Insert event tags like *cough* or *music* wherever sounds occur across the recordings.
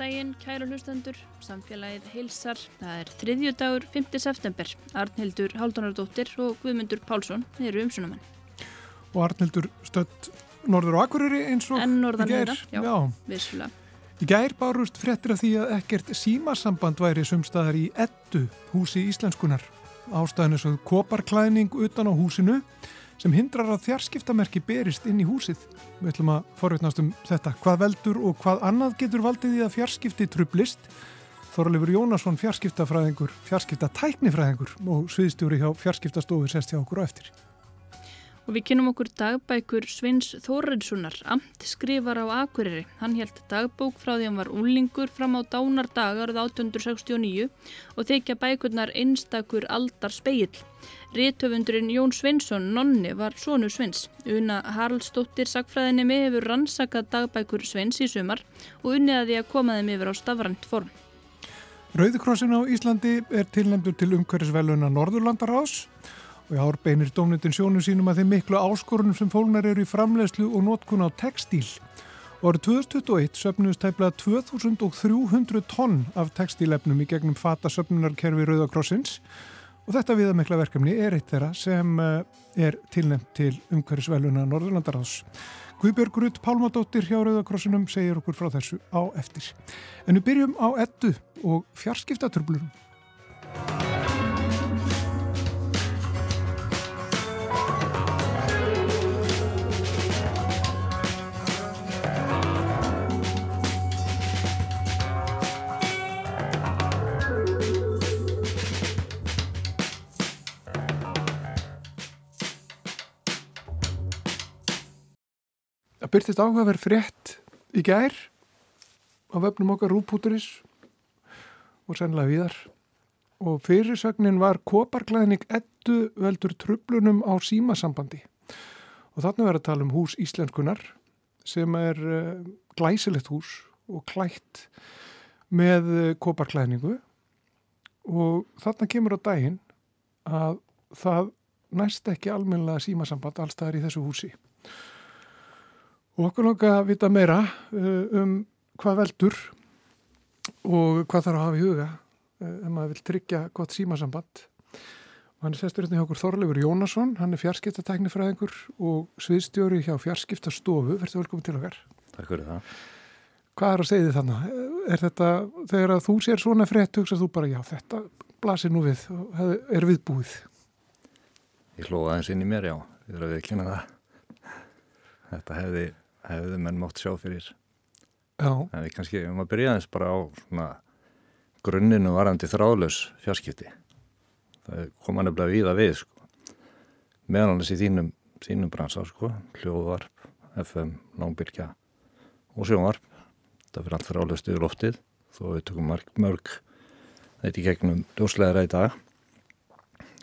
daginn, kæru hlustendur, samfélagið heilsar. Það er þriðju dagur, 5. september. Arnhildur Haldunardóttir og Guðmundur Pálsson eru umsunumenn. Og Arnhildur stödd norður og akkurýri eins og En norðan meira, já, Já. vissulega. Í gær bárust fréttir af því að ekkert símasamband væri sumstaðar í ettu húsi íslenskunar. Ástæðan er svo koparklæðning utan á húsinu sem hindrar að þjarskiptamerki berist inn í húsið. Við ætlum að forveitnast um þetta. Hvað veldur og hvað annað getur valdið í að fjarskipti trublist? Þorleifur Jónasson, fjarskiptafræðingur, fjarskiptatæknifræðingur og sviðstjóri hjá fjarskiptastofu sest hjá okkur á eftir. Og við kynum okkur dagbækur Sveins Þóriðssonar, amt skrifar á Akureyri. Hann held dagbók frá því hann var unlingur fram á dánardag árið 1869 og þykja bækurnar einstakur aldar speill. Rítöfundurinn Jón Sveinsson, nonni, var sonu Sveins. Una Haraldsdóttir sagfræðinni hefur rannsakað dagbækur Sveins í sumar og unnið að koma þeim yfir á stafrænt form. Rauðikrossin á Íslandi er tilnæmdur til umhverfisveluna Norðurlandarás og í ár beinir dómnendin sjónu sínum að þeim miklu áskorunum sem fólknar eru í framlegslu og notkun á textíl. Og árið 2021 söfnuðist tæplega 2300 tonn af textílefnum í gegnum fata söfnunarkerfi Rauðakrossins og þetta viðamikla verkefni er eitt þeirra sem eh, er tilnæmt til umhverfisveluna Norðurlandarás. Guðbjörg Rutt Pálmadóttir hjá Rauðakrossinum segir okkur frá þessu á eftir. En við byrjum á ettu og fjarskiptatrublurum. Það byrtist áhugaverð frétt í gær á vefnum okkar rúpúturis og sennilega víðar. Og fyrirsögnin var koparklæðning ettu veldur trublunum á símasambandi. Og þarna verður að tala um hús íslenskunar sem er uh, glæsilegt hús og klætt með uh, koparklæðningu og þarna kemur á daginn að það næst ekki almennilega símasamband allstaðar í þessu húsi og okkur langar að vita meira uh, um hvað veldur og hvað þarf að hafa í huga uh, ef maður vil tryggja gott símasamband og hann er sestur hérna hjá okkur Þorleifur Jónasson hann er fjarskiptatæknifræðingur og sviðstjóri hjá fjarskiptastofu verður velkomin til okkar Takk fyrir það. Hvað er að segja þið þannig? Er þetta, þegar að þú sér svona frétt hugsað þú bara, já þetta blasir nú við og er viðbúið Ég hlóða aðeins inn í mér, já. Ég þarf að viðkynna það. Þetta hefði, hefði menn mátt sjá fyrir. Já, En við kannski, um að byrja aðeins bara á svona grunninu varandi þráðlaus fjarskipti. Það koma nefnilega víða við, sko. Meðan annars í þínum, þínum bransa, sko. Hljóðvarp, FM, námbyrkja og sjónvarp. Það fyrir allt þráðlaust yfir loftið. Þó við tökum mörg, mörg þetta í gegnum ljósleðara í dag.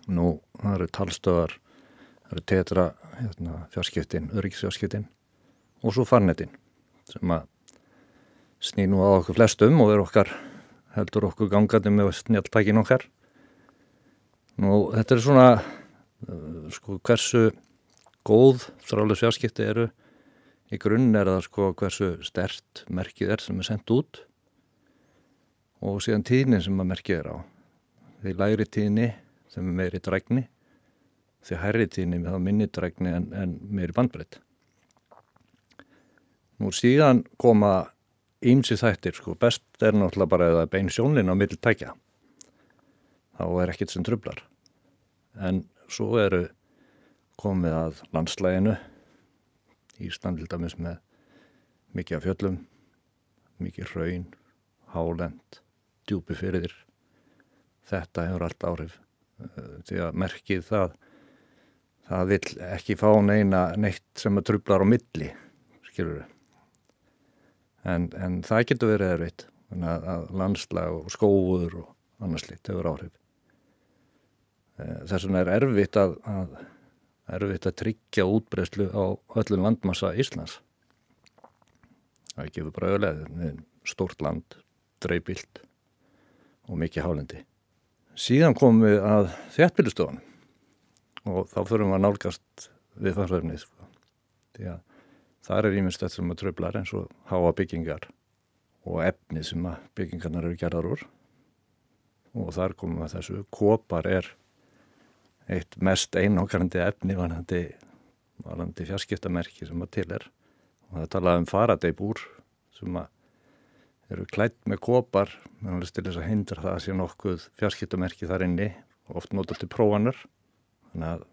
Nú, það eru talstöðar, það eru tetra hérna, fjarskiptin, öryggisfjarskiptin og svo farnetin sem að snýr nú á okkur flestum og er okkar, heldur okkur gangandi með snjáltækin okkar. Nú, þetta er svona, uh, sko, hversu góð þrálega fjarskipti eru. Í grunn er það sko hversu stert merkið er sem er sendt út og síðan tíðnin sem að merkið er á. Því læri tíðni sem er meiri drækni, því hærri tíðni með þá minni drækni en, en meiri bandbreytt. Nú síðan koma ímsi þættir, sko, best er náttúrulega bara eða bein sjónlinn á middl tækja. Þá er ekkert sem trublar. En svo eru komið að landslæginu, Ísland til dæmis með mikið af fjöllum, mikið raun, hálend, djúpi fyrir þér. Þetta hefur allt áhrif eh, því að merkið það, það vil ekki fá neina neitt sem að trublar á milli, skilur við. En, en það getur verið erfitt, landslag og skóður og annars litt hefur áhrif. Eh, Þess vegna er erfitt að, að erfitt að tryggja útbreyslu á öllum landmassa Íslands. Það gefur bara öðlega stórt land, dreibilt og mikið hálendi. Síðan komum við að þjættbílustofan og þá förum við að nálgast við farsverfnið. Sko. Því að það er íminnst þetta sem að tröflar eins og háa byggingar og efni sem að byggingarnar eru gerðar úr. Og þar komum við þessu. Kopar er eitt mest einókarandi efni varandi, varandi fjarskiptamerki sem að til er. Og það talaði um faradeibúr sem að eru klætt með kopar meðan til þess að hindra það að sé nokkuð fjarskiptamerki þar inni oft notur til prófanur þannig að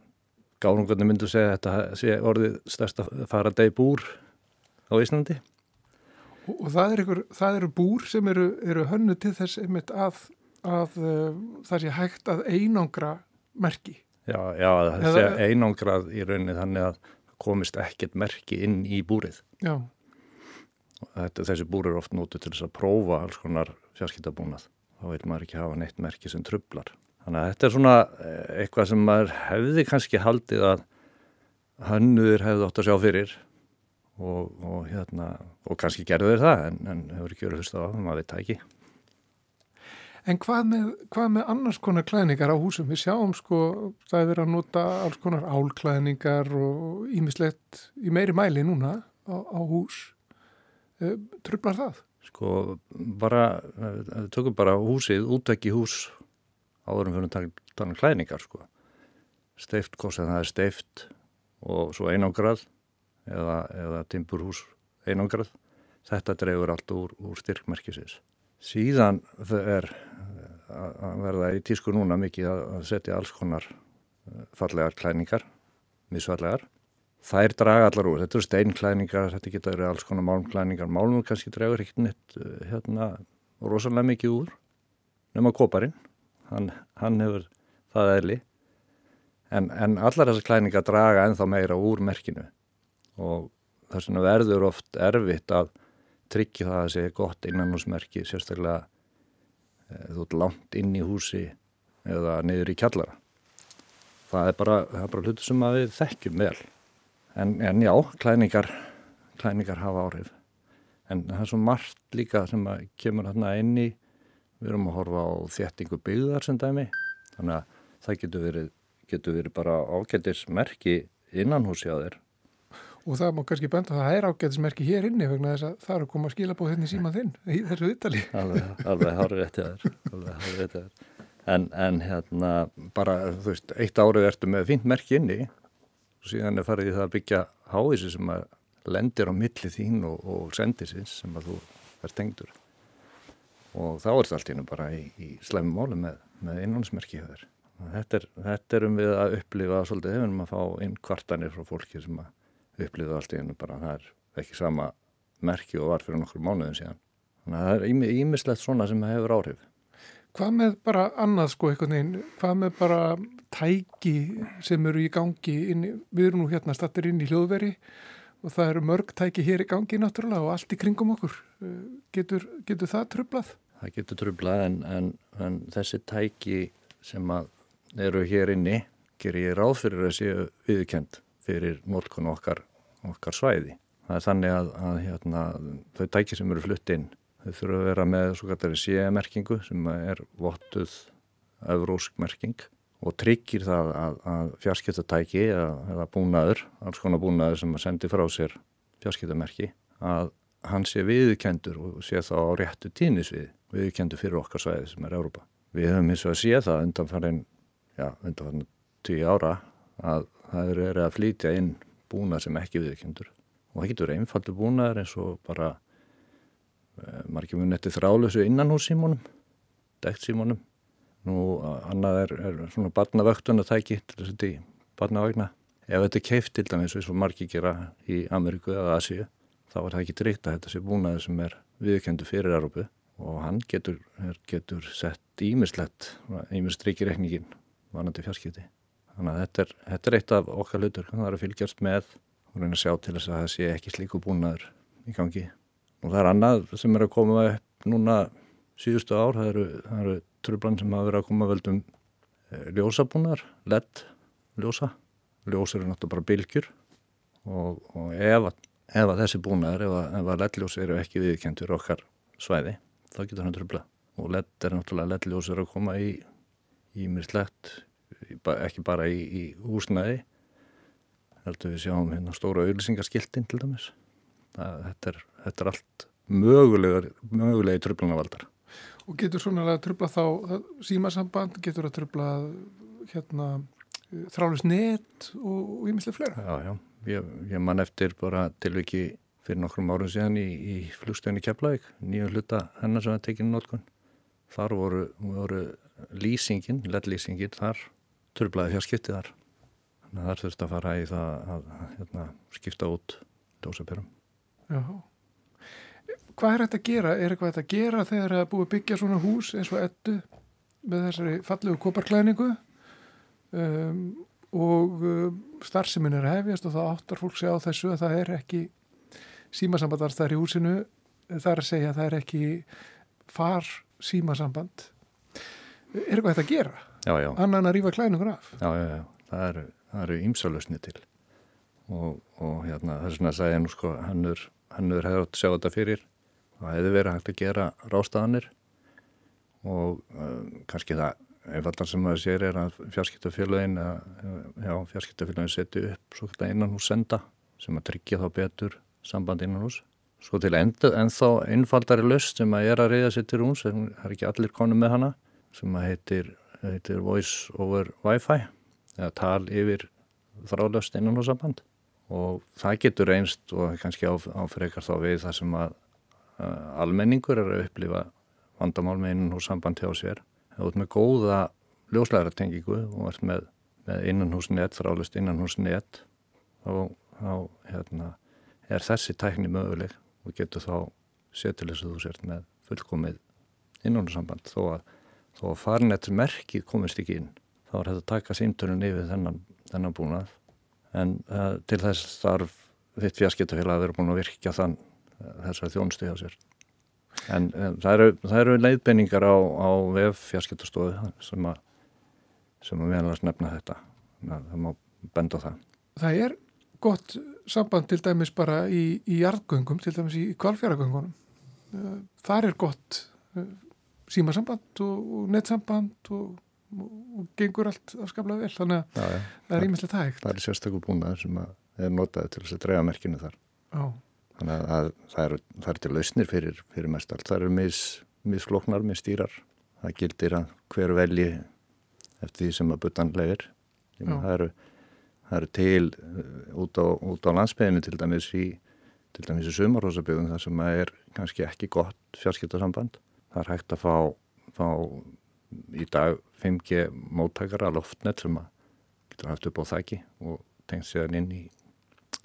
gárungarnir myndu segja að þetta sé orðið stærsta faradeibúr á Íslandi Og, og það, er eru búr sem eru, eru hönnu til þess einmitt að, að uh, það sé hægt að einangra merki. Já, já það sé einangrað í rauninni þannig að komist ekkert merki inn í búrið. Já. Þetta, þessi búr eru oft nótið til þess að prófa alls konar fjarskiptabúnað. Þá vil maður ekki hafa neitt merki sem trublar. Þannig að þetta er svona eh, eitthvað sem maður hefði kannski haldið að hannuður hefði ótt að sjá fyrir og, og, hérna, og kannski gerðu þeir það en, en hefur ekki verið hlust á það, maður veit það ekki. En hvað með, hvað með annars konar klæðningar á húsum? Við sjáum sko, það er verið að nota alls konar álklæðningar og ímislegt í meiri mæli núna á, á hús. Eh, trublar það? Sko, bara, við tökum bara húsið, útvekki hús áðurum fyrir að tala um klæðningar, sko. Steift, hvort sem það er steift og svo einangrað eða, eða timburhús einangrað. Þetta drefur allt úr, úr styrkmerkisins. Síðan er að verða í tísku núna mikið að setja alls konar eh, fallegar klæningar, misfallegar. Þær draga allar úr. Þetta eru steinklæningar, þetta geta verið alls konar málmklæningar. Málmur kannski dregur ekkert eh, hérna rosalega mikið úr nema koparinn. Hann, hann hefur það eðli. En, en allar þessar klæningar draga enþá meira úr merkinu. Og þess vegna verður oft erfitt að tryggja það að sé gott innanúsmerki sérstaklega e, þú ert langt inn í húsi eða niður í kjallara. Það er bara, bara hlutu sem að við þekkjum vel. En, en já, klæningar klæningar hafa áhrif. En það er svo margt líka sem að kemur hérna inn í við erum að horfa á þéttingu byggðar sem dæmi þannig að það getur verið, getur verið bara ágættismerki innan þér Og það má kannski benda að það er ágæðismerki hér inni vegna þess að það eru komað að skila búið hérna í síma þinn í þessu vittali. *laughs* Alveg hárið réttið þér. En, en hérna bara, þú veist, eitt árið ertu með fint merki inni og síðan er farið í það að byggja háísi sem að lendir á milli þín og, og sendisins sem að þú er tengdur. Og þá er þetta allt hérna bara í, í slæmum málu með, með innhansmerki hér. Þetta þetta er um við að upplifa svolítið, ef við erum að fá inn kvartanir frá fólki sem að upplýðu allt í hennu bara það er ekki sama merki og var fyrir nokkur mánuðin síðan. Þannig að það er ímislegt svona sem hefur áhrif. Hvað með bara annað sko eitthvað neinn, hvað með bara tæki sem eru í gangi, inn, við erum nú hérna stattir inn í hljóðveri og það eru mörg tæki hér í gangi náttúrulega og allt í kringum okkur. Getur, getur það trublað? Það getur trublað en, en, en þessi tæki sem eru hér inni ger ég ráð fyrir að séu viðkend fyrir nótkun okkar, okkar svæði. Það er þannig að, að hérna, þau tæki sem eru flutt inn, þau þurfa að vera með svo kallari CE-merkingu sem er vottuð evrósk merking og tryggir það að, að fjarskiptatæki eða, eða búnaður, alls konar búnaður sem að sendi frá sér fjarskiptamerki, að hann sé viðkendur og sé þá á réttu tínisvið, viðkendur fyrir okkar svæði sem er Európa. Við höfum eins og að sé það undan farin, já, undan farin tíu ára að það eru er að flytja inn búnað sem ekki viðkjöndur og það getur einfaldur búnaðar eins og bara e, margir muni eftir þrálösu innan hús símónum dekt símónum nú annað er, er svona barnavöktunatæki til þess að þetta í barnavagna. Ef þetta er keift til dæmis eins og margir gera í Ameríku eða Asíu þá er það ekki tryggt að þetta sé búnaði sem er viðkjöndu fyrir Európu og hann getur, getur sett ímislegt ímistrykir rekningin vanandi fjarskipti Þannig að þetta er, þetta er eitt af okkar hlutur, það er að fylgjast með og reyna að sjá til þess að það sé ekki slíku búnaður í gangi. Og það er annað sem er að koma upp núna síðustu ár, það eru, eru tröflan sem hafa verið að koma völdum eh, ljósabúnaðar, LED ljósa. Ljós eru náttúrulega bara bylgjur og, og ef, að þessi búnaðar, ef að, að LED-ljós eru ekki viðkjent fyrir okkar svæði, þá getur hann tröfla. Og LED er náttúrulega LED-ljós eru að koma í, í myrslegt ekki bara í, í húsnæði heldur við sjáum hérna stóra auðlýsingaskiltin til dæmis það, þetta, er, þetta er allt mögulegar, mögulegi tröflunavaldar. Og getur svona að tröfla þá símasamband, getur að tröfla hérna þrális net og ímislega flera? Já, já, ég, ég man eftir bara tilviki fyrir nokkrum árum síðan í, í flugstöðinni Keflavík, nýju hluta hennar sem var tekinu nótkunn. Þar voru, voru lýsingin, ledlýsingin, þar tröflaði fjarskiptið þar. Þannig að þar þurfti að fara í það að, hérna, skipta út dósapyrum. Já. Hvað er þetta að gera? Er eitthvað þetta að gera þegar það er búið að byggja svona hús eins og ettu með þessari fallegu koparklæningu um, og um, starfseminn er hefjast og það áttar fólk segja á þessu að það er ekki símasambandars þar í húsinu það er að segja að það er ekki far símasamband er eitthvað þetta að gera? Já, já. Annan að rýfa klæningur af? Já, já, já. Það eru, ímsalösni til og, og hérna þess vegna sagði ég nú sko hannur, hannur hefur átt að sjá þetta fyrir það hefði verið hægt að gera rástaðanir og uh, kannski það einfaldan sem maður sér er að fjarskiptafélagin já, fjarskiptafélagin setju upp svo kallar innan hús senda sem að tryggja þá betur samband innan hús svo til enda, ennþá einfaldari löst sem að er að reyða sér til hús það er ekki allir konu með hana sem að heitir, heitir Voice over Wi-Fi eða tal yfir þráðlöst innan hús samband. Og það getur einst og kannski áfrekar þá við það sem að almenningur er að upplifa vandamál með innan hús samband hjá sér. Þú ert með góða ljóslæðartengingu og ert með, með innanhúsnett, þráðlust innanhúsnett þá, þá hérna, er þessi tækni möguleg og getur þá setil þess að þú sért með fullkomið innanhússamband þó að, þó að farnettur merkið komist ekki inn þá er þetta að taka símtörun yfir þennan, þennan búnað en uh, til þess þarf þitt fjarskiptafélag að vera búin að virkja þann uh, þessar þjónstu hjá sér En um, það eru, eru leiðbenningar á, á vef fjarskiptastofu sem að, sem að meðalast nefna þetta. Það má benda það. Það er gott samband til dæmis bara í, í jarðgöngum, til dæmis í kvalfjöragöngunum. Eh, það er gott eh, símasamband og, og nettsamband og, og, gengur allt afskaplega vel. Þannig að já, já. það er ímestlega tægt. Það er sérstaklega búinað sem er notaði til þess að drega merkinu þar. Já. Þannig að það eru, það eru til lausnir fyrir, fyrir mest allt. Það eru mis, misfloknar, misstýrar. Það gildir að hver velji eftir því sem að butan leir. Það eru, það eru til uh, út á, út á landsbygðinu til dæmis í, til dæmis í sumarhósabygðum þar sem er kannski ekki gott fjarskiptarsamband. Það er hægt að fá, fá í dag 5G móttakara loftnet sem að getur haft upp á þæki og tengst séðan inn í,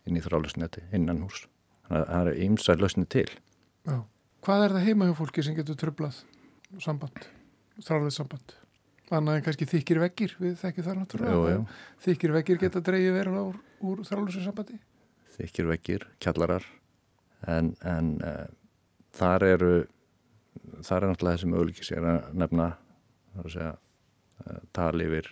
inn í þrálusneti innan hús þannig að það er ymsað lausni til Já. Hvað er það heima hjá fólki sem getur tröflað samband, þrálega samband annað en kannski þykir vekkir við þekkir það náttúrulega. Þykir vekkir geta dreyið verið úr, úr þrálega sambandi Þykir vekkir, kjallarar. En, en uh, þar eru þar er náttúrulega þessi möguleikis ég er að nefna að segja uh, tali yfir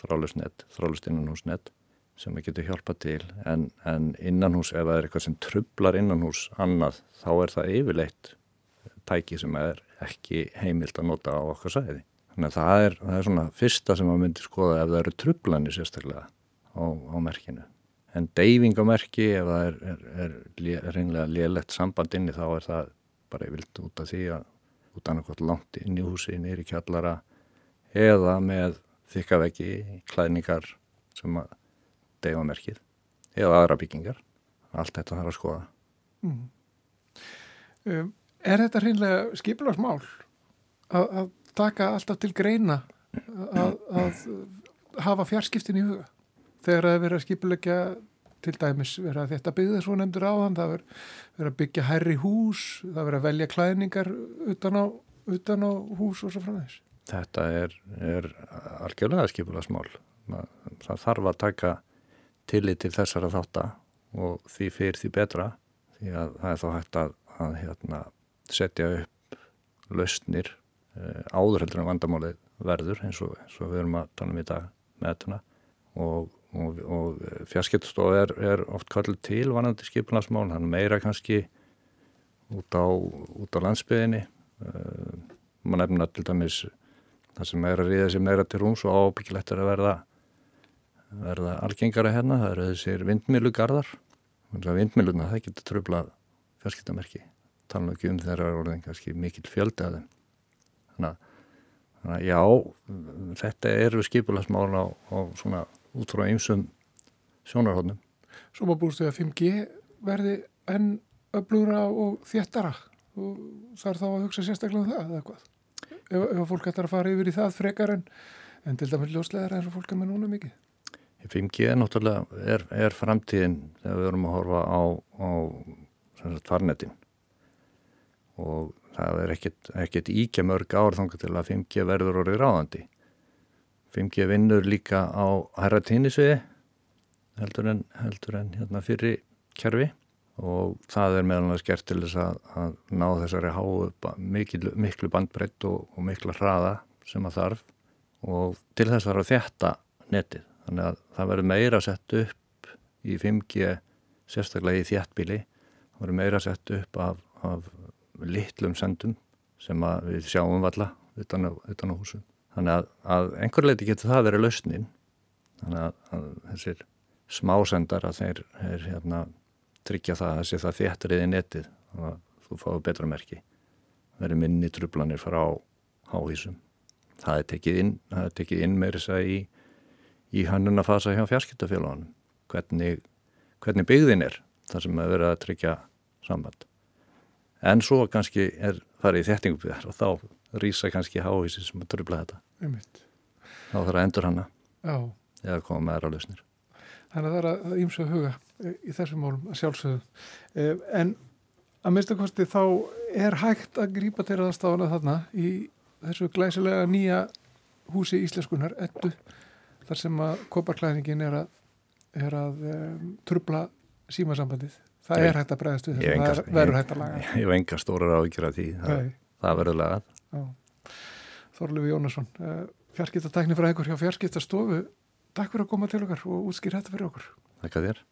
þrálusnett, þrálust innan hús nett sem við getum hjálpað til. En, en innanhús ef það er eitthvað sem trublar innanhús annað þá er það yfirleitt tæki sem er ekki heimilt að nota á okkar sæði. Þannig að það er, það er svona fyrsta sem maður myndir skoða ef það eru trublanir sérstaklega á, á merkinu. En deyfing á merki ef það er, er, er reynlega lélætt samband inni þá er það bara yfirleitt út af því að út náttúrulega langt inn í húsi, nýri kjallara eða með þykkaveggi, klæðningar sem að deyfamerkið eða aðra byggingar allt þetta þarf að skoða mm. um, Er þetta hreinlega skipilagsmál að, að taka alltaf til greina að, að hafa fjarskiptin í huga. Þegar það er verið að skipilegja til dæmis verið að þetta byggða svo nefndur áðan það verið að byggja hærri hús það verið að velja klæningar utan á, utan á hús og svo frá þess Þetta er, er algjörlega skipilagsmál það þarf að taka tillit til þessara þátta og því fyrir því betra því að það er þá hægt að, að hérna, setja upp lausnir áður heldur en vandamálið verður eins og, eins og við erum að tala um í dag með þetta. Og, og, og fjarskiptstof er, er oft kallið til vanandi skipunarsmál, hann meira kannski út á, út á landsbyðinni uh, maður nefna til dæmis það sem er að ríða sér meira til rúms og ábyggilegt er að verða verða algengara hérna, það eru þessir vindmilugarðar vindmiluna, það getur tröflað fjarskiptamerki. Tala ekki um þeirra orðin kannski mikill fjöldi að þeim þannig að, þannig að já þetta eru skipulasmál á, á svona út frá einsum sjónarhóðnum Svo maður búist við að 5G verði enn öflugra og þéttara. Og það er þá að hugsa sérstaklega um það eða hvað ef, ef fólk ætlar að fara yfir í það frekar en, en til dæmis ljóslegar eins og fólk er með núna mikið. 5G er náttúrulega er, er framtíðin þegar við erum að horfa á, á farnetin og það er ekkert, íkja mörg ár þangar til að 5G verður orðið ráðandi. 5G vinnur líka á herra tínisviði heldur en, heldur en hérna fyrir kerfi og það er meðal annars gert til þess að, að ná þessari háu miklu, miklu bandbreytt og, og miklu hraða sem að þarf og til þess að þetta netið. Þannig að það verður meira sett upp í 5G sérstaklega í þjættbíli það verður meira sett upp af, af litlum sendum sem við sjáum valla utan á, utan á húsum. Þannig að, að einhver leiti getur það verið lausnin. Þannig að, að þessir smásendar að þeir, þeir hérna, tryggja það að þessi það þjættriði netið og þú fáið betra merki. Verður minni trublanir frá háhísum það er tekið inn, inn meirins að í í hannuna fasa hjá fjarskiptafélagunum hvernig, hvernig byggðin er þar sem að vera að tryggja samband en svo kannski er farið í þettingubíðar og þá rýsa kannski háhísi sem að tröfla þetta Einmitt. þá þarf að endur hanna Já. eða koma með aðra lausnir Þannig að það er að ímsa huga eh, í þessum málum að sjálfsögðu eh, en að minnstakosti þá er hægt að grípa til aðstafana þarna í þessu glæsilega nýja húsi íslenskunar, ettu þar sem að koparklæðningin er að, er að um, trubla símasambandið. Það er hægt að bregðast við þess að það verður hægt að laga. Ég hef enga stórar ágjur af því. Það, það verður lagað. Þorlufi Jónasson, eh, fjarskiptatækni frá einhver hjá fjarskiptastofu. Takk fyrir að koma til okkar og útskýra þetta fyrir okkur. Takk að þér.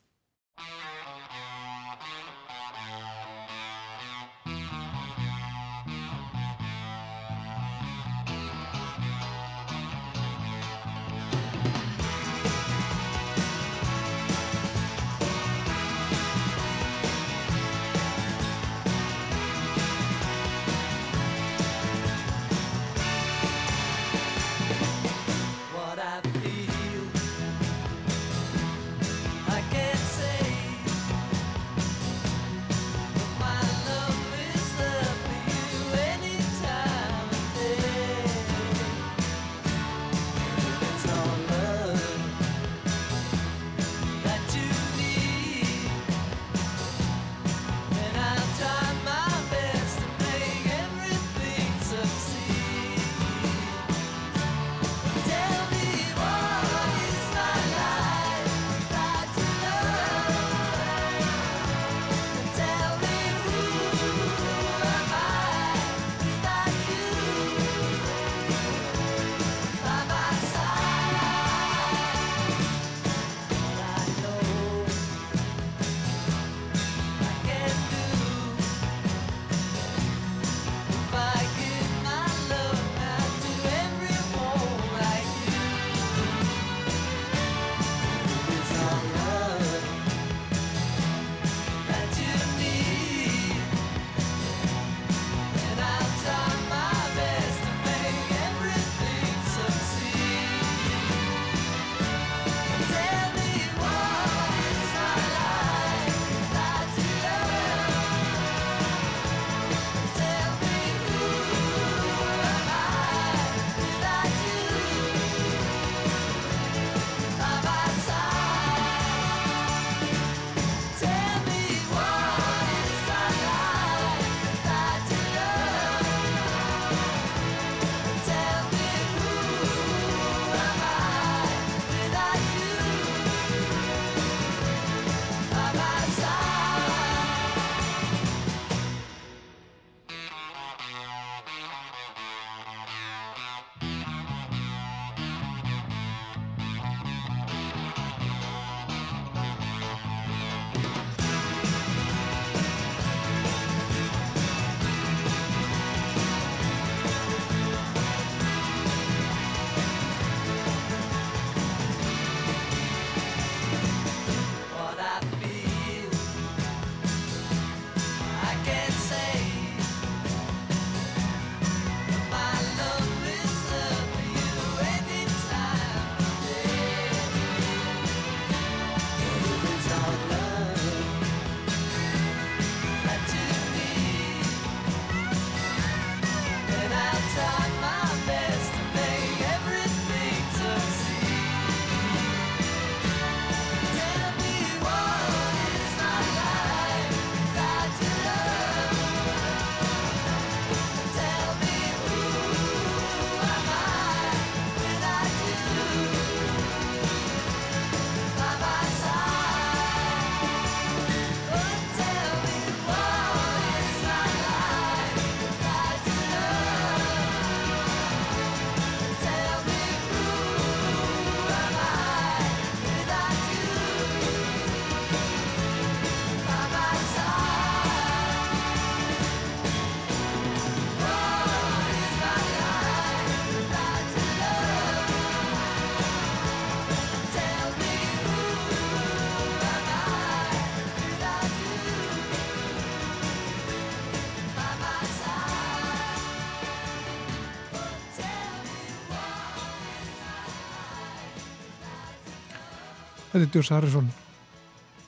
Þetta er Djós Harrison.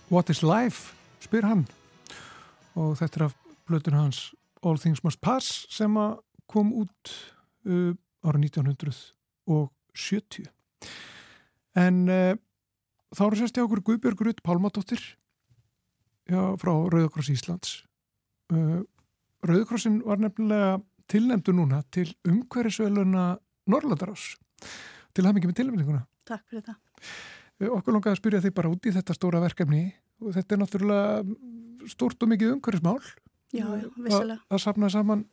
What is life? spyr hann. Og þetta er af blötun hans All Things Must Pass sem kom út uh, ára 1970 en uh, þá eru sérst hjá okkur Guðbjörg Rutt Pálmadóttir já, frá Rauðakross Íslands. Uh, Rauðakrossin var nefnilega tilnæmdu núna til umhverjusveluna Norrlandarás til mikið með tilnæmninguna Takk fyrir það Okkur langaði að spyrja þig bara út í þetta stóra verkefni og þetta er náttúrulega stórt og mikið umhverjusmál Já, vissilega Að sapna saman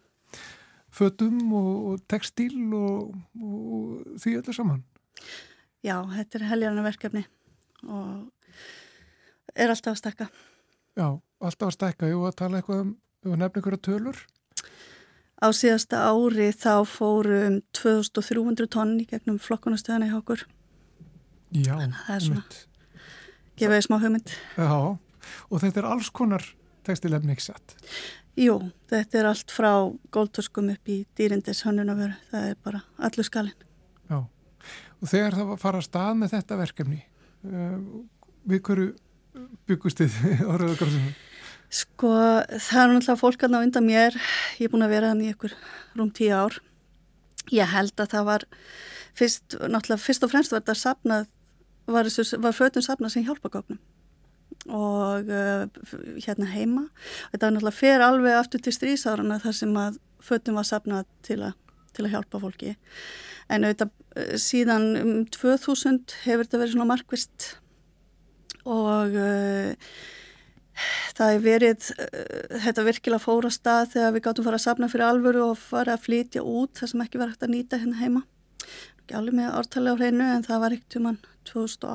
fötum og, og textíl og, og því öllu saman Já, þetta er heljarna verkefni og er alltaf að stakka. Já, alltaf að stakka. Jú, að tala eitthvað um, um nefn ykkur að tölur? Á síðasta ári þá fóru um 2300 tonn í gegnum flokkunastöðana í okkur. Já, það er svona, gefaði smá hugmynd. Já, og þetta er alls konar textilefni ekki satt? Jú, þetta er allt frá góldtöskum upp í dýrindis hönnunaföru. Það er bara allur skalinn. Já, og þegar það að fara að stað með þetta verkefni, uh, við hverju byggust þið *laughs* á Rauðakorsinu? Sko, það er náttúrulega fólk aðná undan mér. Ég er búin að vera hann í ykkur rúm tíu ár. Ég held að það var fyrst, náttúrulega fyrst og fremst var þetta sapnað, var, var fötun sapnað sem hjálpagögnum og uh, hérna heima. Þetta var náttúrulega fer alveg aftur til strísárarna þar sem að fötun var sapnað til, til að hjálpa fólki. En auðvitað síðan um 2000 hefur þetta verið svona markvist og uh, það er verið uh, þetta virkilega fóra stað þegar við gáttum fara að sapna fyrir alvöru og fara að flytja út það sem ekki var hægt að nýta hérna heima ekki alveg með ártali á hreinu en það var ekkert um hann 2006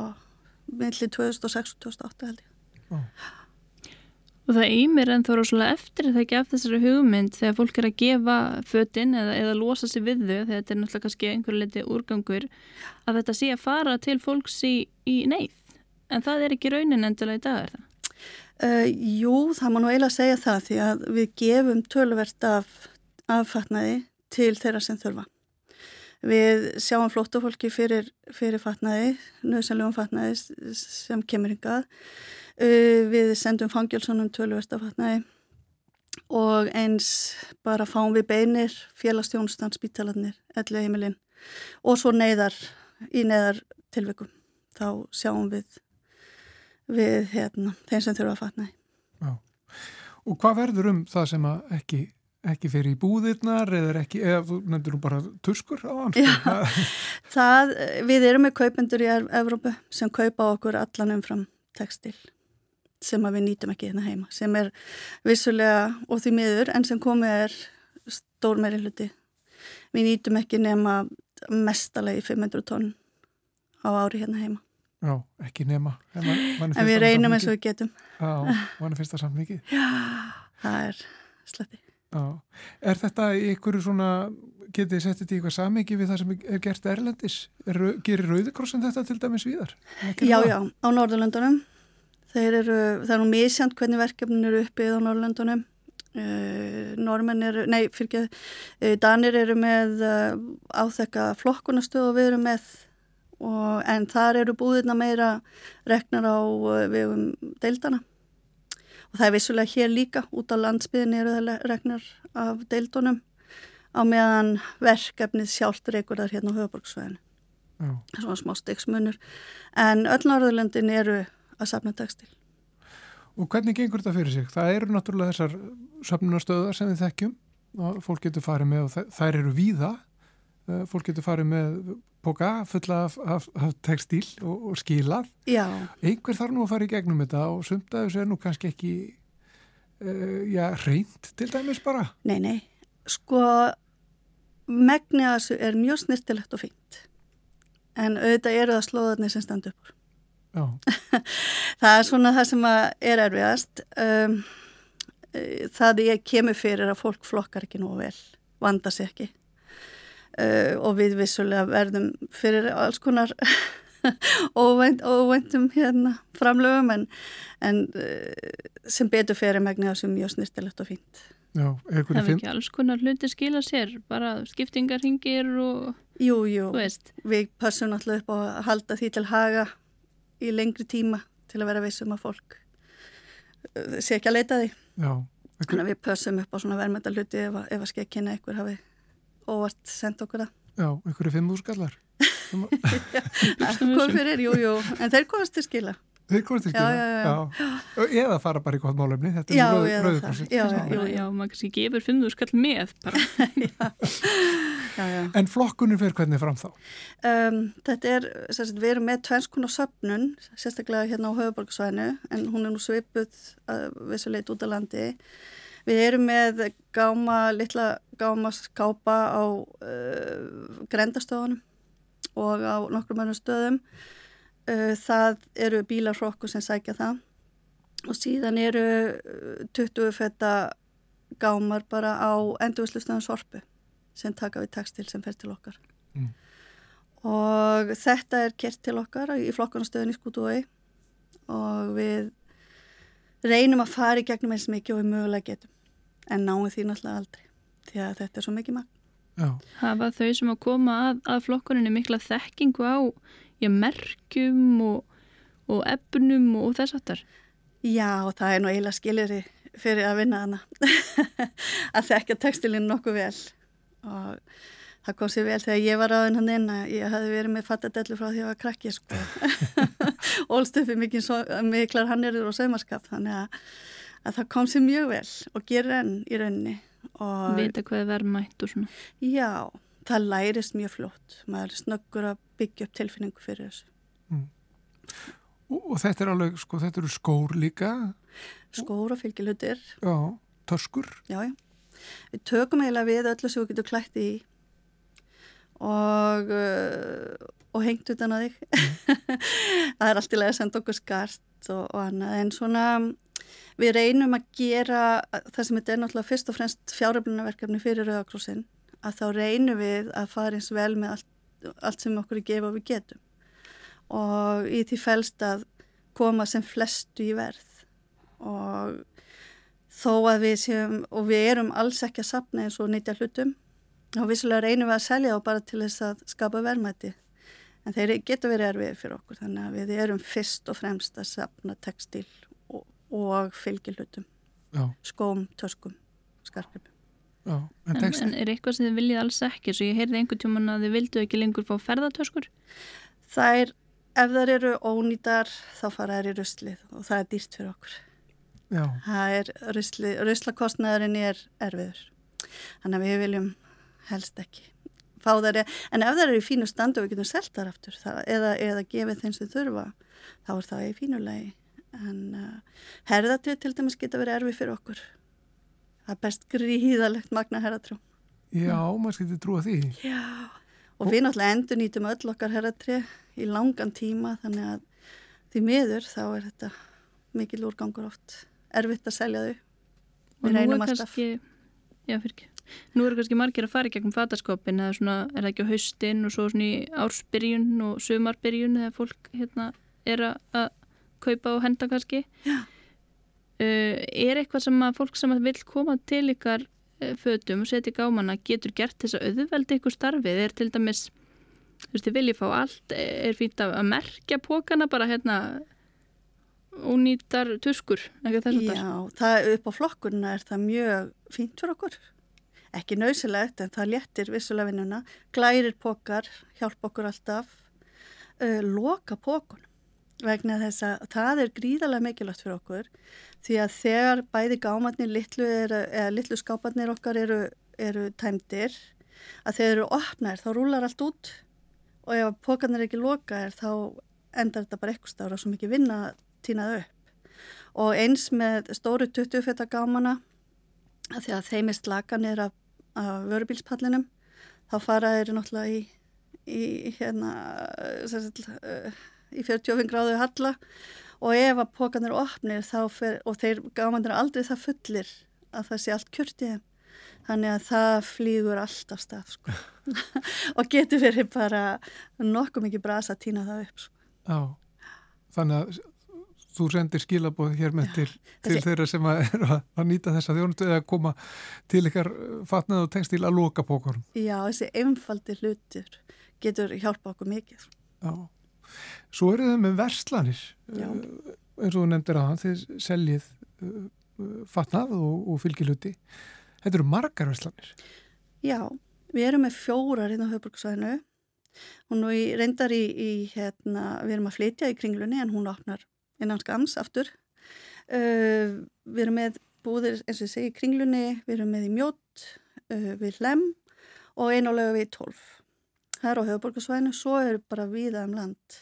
og 2008 held ég oh. Og það ímir en þá eru svolítið eftir það ekki af þessari hugmynd þegar fólk er að gefa fötinn eða, eða losa sig við þau þegar þetta er náttúrulega kannski einhverju liti úrgangur að þetta sé að fara til fólks í, í neyð En það er ekki raunin endilega í dag, er það? Uh, jú, það má nú eiginlega segja það því að við gefum töluvert af affatnaði til þeirra sem þurfa. Við sjáum flóttafólki fyrir, fyrir fatnaði, nöðsynlegum fatnaði sem kemur hingað. Uh, við sendum fangilsunum töluvert af fatnaði og eins bara fáum við beinir, félagstjónustan, spítalarnir, ellu heimilinn og svo neyðar í neyðar tilvikum. Þá sjáum við við hérna, þeim sem þurfa að fatna Já. Og hvað verður um það sem ekki, ekki fyrir í búðirnar eða ekki, eða þú nefndir nú bara turskur á amstum? *laughs* það, við erum með kaupendur í Evrópu sem kaupa okkur allan umfram textil sem við nýtum ekki hérna heima sem er vissulega og því miður en sem komið er stór meiri hluti við nýtum ekki nema mestalegi 500 tonn á ári hérna heima Já, ekki nema. En, en við reynum eins og við getum. Já, mann fyrst það samt mikið. Já, það er sletti. Já, er þetta ykkur svona, getið þið settið í eitthvað samiki við það sem er gert erlendis? Er, gerir Rauðikrossin þetta til dæmis viðar? Já, já, á Norðurlöndunum. Það er nú mísjönd hvernig verkefnin eru uppið á Norðurlöndunum. Uh, normenn eru, nei, fyrir ekki, uh, Danir eru með uh, áþekka flokkunastöð og við erum með og, en þar eru búðirna meira reknar á uh, vegum deildana og það er vissulega hér líka út á landsbyðin eru það reknar af deildunum á meðan verkefnið sjálft reykur þar hérna á höfuborgsvæðinu svona smá styggsmunur en öll norðurlöndin eru að sapna tekstil Og hvernig gengur þetta fyrir sig? Það eru náttúrulega þessar söfnunarstöðar sem við þekkjum og fólk getur farið með og þær eru víða fólk getur farið með póka fulla af, af, af textíl og, og skilað. Já. Einhver þarf nú að fara í gegnum þetta og sumt að þessu er nú kannski ekki uh, já, reynd til dæmis bara. Nei, nei. Sko, megni að þessu er mjög snirtilegt og fínt. En auðvitað eru það slóðarnir sem standa upp *laughs* það er svona það sem er erfiðast. Um, það ég kemur fyrir að fólk flokkar ekki nú vel, vanda sér ekki uh, og við vissulega verðum fyrir alls konar *laughs* óvænt, óvæntum hérna framlöfum en, en uh, sem betur fyrir megni þessu mjög snirtilegt og fínt. Já, það er ekki alls konar hluti skila sér, bara skiptingarhingir og jú, jú. við passum alltaf upp á að halda því til haga í lengri tíma til að vera vissum að fólk uh, sé ekki að leita því. Já. Þannig að við pössum upp á svona verðmynda hluti ef, ef að skekkinni eitthvað hafi óvart sendt okkur það. Já, einhverju fimm úrskallar. Hvað *laughs* fyrir, jú, jú, en þeir komast til skila. Þeir komast til skila? Já, já, já. Eða fara bara í gott málefni, þetta já, er rauð, það. Já, já, Já, já, maður kannski gefur 5.000 skall með bara. *laughs* já, já. En flokkunum fyrir hvernig fram þá? Um, þetta er, sagt, við erum með tvennskuna söpnun, sérstaklega hérna á höfuborgarsvæðinu, en hún er nú svipuð uh, vissuleit út á landi. Við erum með gáma, litla gáma skápa á uh, grendastöðunum og á nokkrum önnum stöðum. Uh, það eru bílarhrokku sem sækja það og síðan eru uh, 20 fetta gámar bara á endurvislustöðum sorpu sem taka við tekstil sem fer til okkar. Mm. Og þetta er kert til okkar í flokkanastöðun í Skútúi og við reynum að fara í gegnum eins mikið og við mögulega getum en náum því náttúrulega aldrei því að þetta er svo mikið magn. Hafa þau sem að koma að, að flokkuninni mikla þekkingu á já, merkjum og, og efnum og þess aftar? Já, og það er nú eiginlega skiljari fyrir að vinna hana *laughs* að þekka tekstilinn nokkuð vel og það kom sér vel þegar ég var aðeins hann inn að ég hafi verið með fattadellu frá því að ég var krakki sko. *laughs* Ólstöfi miklar hannirður og saumaskap þannig að, að það kom sér mjög vel og gerir enn í rauninni. Og Vita hvað er verðmætt og svona. já, það lærist mjög flott maður er snöggur að byggja upp tilfinningu fyrir þessu. Og, og þetta er alveg, sko, þetta eru skór líka, skór og fylgilhutir já, töskur, Já, já. Við tökum eiginlega við öllu sem við getum klætt í og, uh, og hengt utan að þig. *laughs* það er allt í lagi að senda okkur skart og, og annað. En svona við reynum að gera það sem þetta er náttúrulega fyrst og fremst fjáröflunaverkefni fyrir Rauðakrossin að þá reynum við að fara eins vel með allt, allt sem okkur er gefa og við getum. Og í því fælst að koma sem flestu í verð og þó að við séum, og við erum alls ekki að sapna eins og nýtja hlutum og vissulega reynum við að selja þá bara til þess að skapa verðmæti. En þeir geta verið erfið fyrir okkur þannig að við erum fyrst og fremst að sapna textil og, og fylgi hlutum, já, skóm, töskum, skarpum já, en En, er eitthvað sem þið viljið alls ekki? Svo ég heyrði einhvern tjóman að þið vildu ekki lengur fá ferðartöskur? þær, ef þær eru ónýtar þá fara þær í ruslið og það er dýrt fyrir okkur. Já, það er rusli, ruslakostnaðurinn er erfiður. Þannig að við viljum helst ekki. Fá þær, en ef þær eru í fínu standu og við getum selt þar aftur það, eða, eða gefið þeim sem þurfa þá er það í fínu lagi. En uh, herðatrið til dæmis geta verið erfið fyrir okkur. Það er best gríðalegt magna herðatrú já, maður skilti trúa því, Já, og við náttúrulega endur nýtum öll okkar herratrið í langan tíma þannig að því miður þá er þetta mikil úrgangur oft. Erfitt að selja þau. Og Við reynum alltaf. já fyrir ekki, nú eru kannski margir að fara í gegnum fataskopin eða svona, er það ekki á haustin og svo svona í ársbyrjun og sumarbyrjun eða fólk hérna er að, að kaupa og henda kannski. Uh, er eitthvað sem að fólk sem að vil koma til ykkar uh, fötum og setja í gámana getur gert þess að auðvelda ykkur starfið? Er til dæmis, þú veist, þið viljið fá allt, er fínt að, að merkja pókana bara hérna tuskur, þess að það? Já, það upp á flokkurna er það mjög fínt fyrir okkur. Ekki nöysilegt en það léttir vissulega vinnuna. Glærir pokar, hjálp okkur alltaf. Uh, loka pókun vegna þess að það er gríðarlega mikilvægt fyrir okkur því að þegar bæði gámatnir litlu, er, litlu skáparnir okkar eru, eru tæmdir að þegar eru opnar þá rúlar allt út og ef pókarnir ekki lokaðir þá endar þetta bara eitthvað stára svo mikið vinna að týnað upp og eins með stóru 20 feta gámana að því að þeim er slakanir af, af vörubílspallinum þá fara þeir náttúrulega í, í hérna uh, í 45 gráðu halla og ef að pókarnir opnir fer, og þeir gámanir aldrei það fullir að það sé allt kjört í þeim þannig að það flýgur alltaf stað sko. *laughs* og getur verið bara nokkuð mikið brasa að týna það upp sko. já, þannig að þú sendir skilabóð hér með til, til þeirra sem að, *laughs* er að, nýta þessa þjónustu eða koma til ykkar fatnað og tekstil að loka pókurum. Já, þessi einfaldi hlutur getur hjálpa okkur mikið. Já, Svo eru þau með verslanir Já. uh, eins og þú nefndir að hann þið seljið uh, fatnað og, og fylgiluti Þetta eru margar verslanir Já, við erum með fjórar hérna á höfbruksvæðinu. Er í- reyndar í, í hérna, við erum að flytja í kringlunni en hún opnar innan skams aftur. Uh, við erum með búðir eins og ég segi í kringlunni, við erum með í mjótt, uh, við hlem og einálega við tólf. Það er á höfbruksvæðinu, svo er bara viða um land.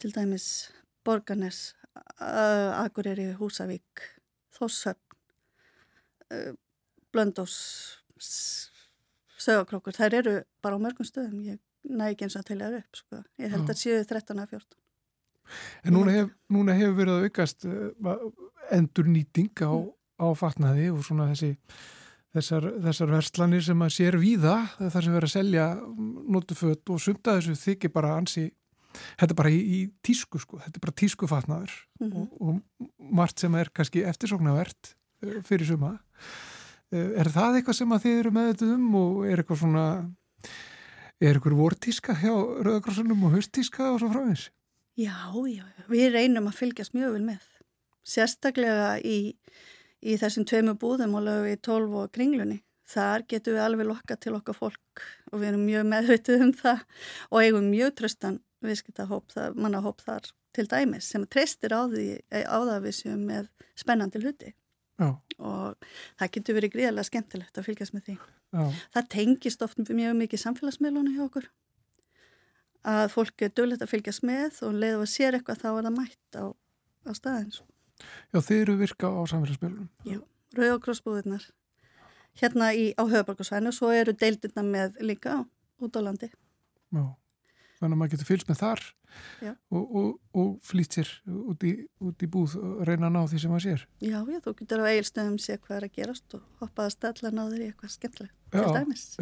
Til dæmis Borgarnes, uh, Akureyri, Húsavík, Þossöfn, uh, Blöndós, sögakrókur, þær eru bara á mörgum stöðum, ég næ ekki eins að telja þær upp, sko. Ég held að séu 13 að 14. En núna, hef, núna hefur verið að aukast uh, endur nýting á, á fatnaði og svona þessi þessar, þessar verslanir sem að sér víða þar sem verið að selja notuföt og sunda þessu þykir bara ansi þetta er bara í, í tísku sko. Þetta er bara tísku fatnaður Mm og, og margt sem er kannski eftirsóknarvert uh, fyrir suma. Uh, er það eitthvað sem að þið eru með þetta um og er eitthvað svona er eitthvað vortíska hjá Rauðakrossunum og haustíska og svo fráins? Já, já, já, við reynum að fylgjast mjög vel með. Sérstaklega í, í þessum tveimu búðum og lögum við 12 og kringlunni. Þar getum við alveg lokka til okkar fólk og við erum mjög meðvitið um það og eigum mjög tröstan viðskiptahóp, mannahóp þar til dæmis sem treystir á, á það að við séum með spennandi hluti Já, og það getur verið gríðarlega skemmtilegt að fylgjast með því. já, Það tengist oft mjög mikið samfélagsmiðlunni hjá okkur að fólk er dögulegt að fylgjast með og leiðu að sér eitthvað þá er það mætt á, á staðins. já þið eru virka á samfélagsmiðlunum Rauð og krossbúðirnar hérna í, á höfuborgarsvæðinu og svo eru deildirna með líka út á landi. Já, þannig að maður getur fylgst með þar Já. og, og, og flýtt sér út í, út í búð og reyna að ná því sem maður sér. Já, já, þú getur á eigilstöðum sé hvað er að gerast og hoppaða stalla náður í eitthvað skemmtilegt. Já.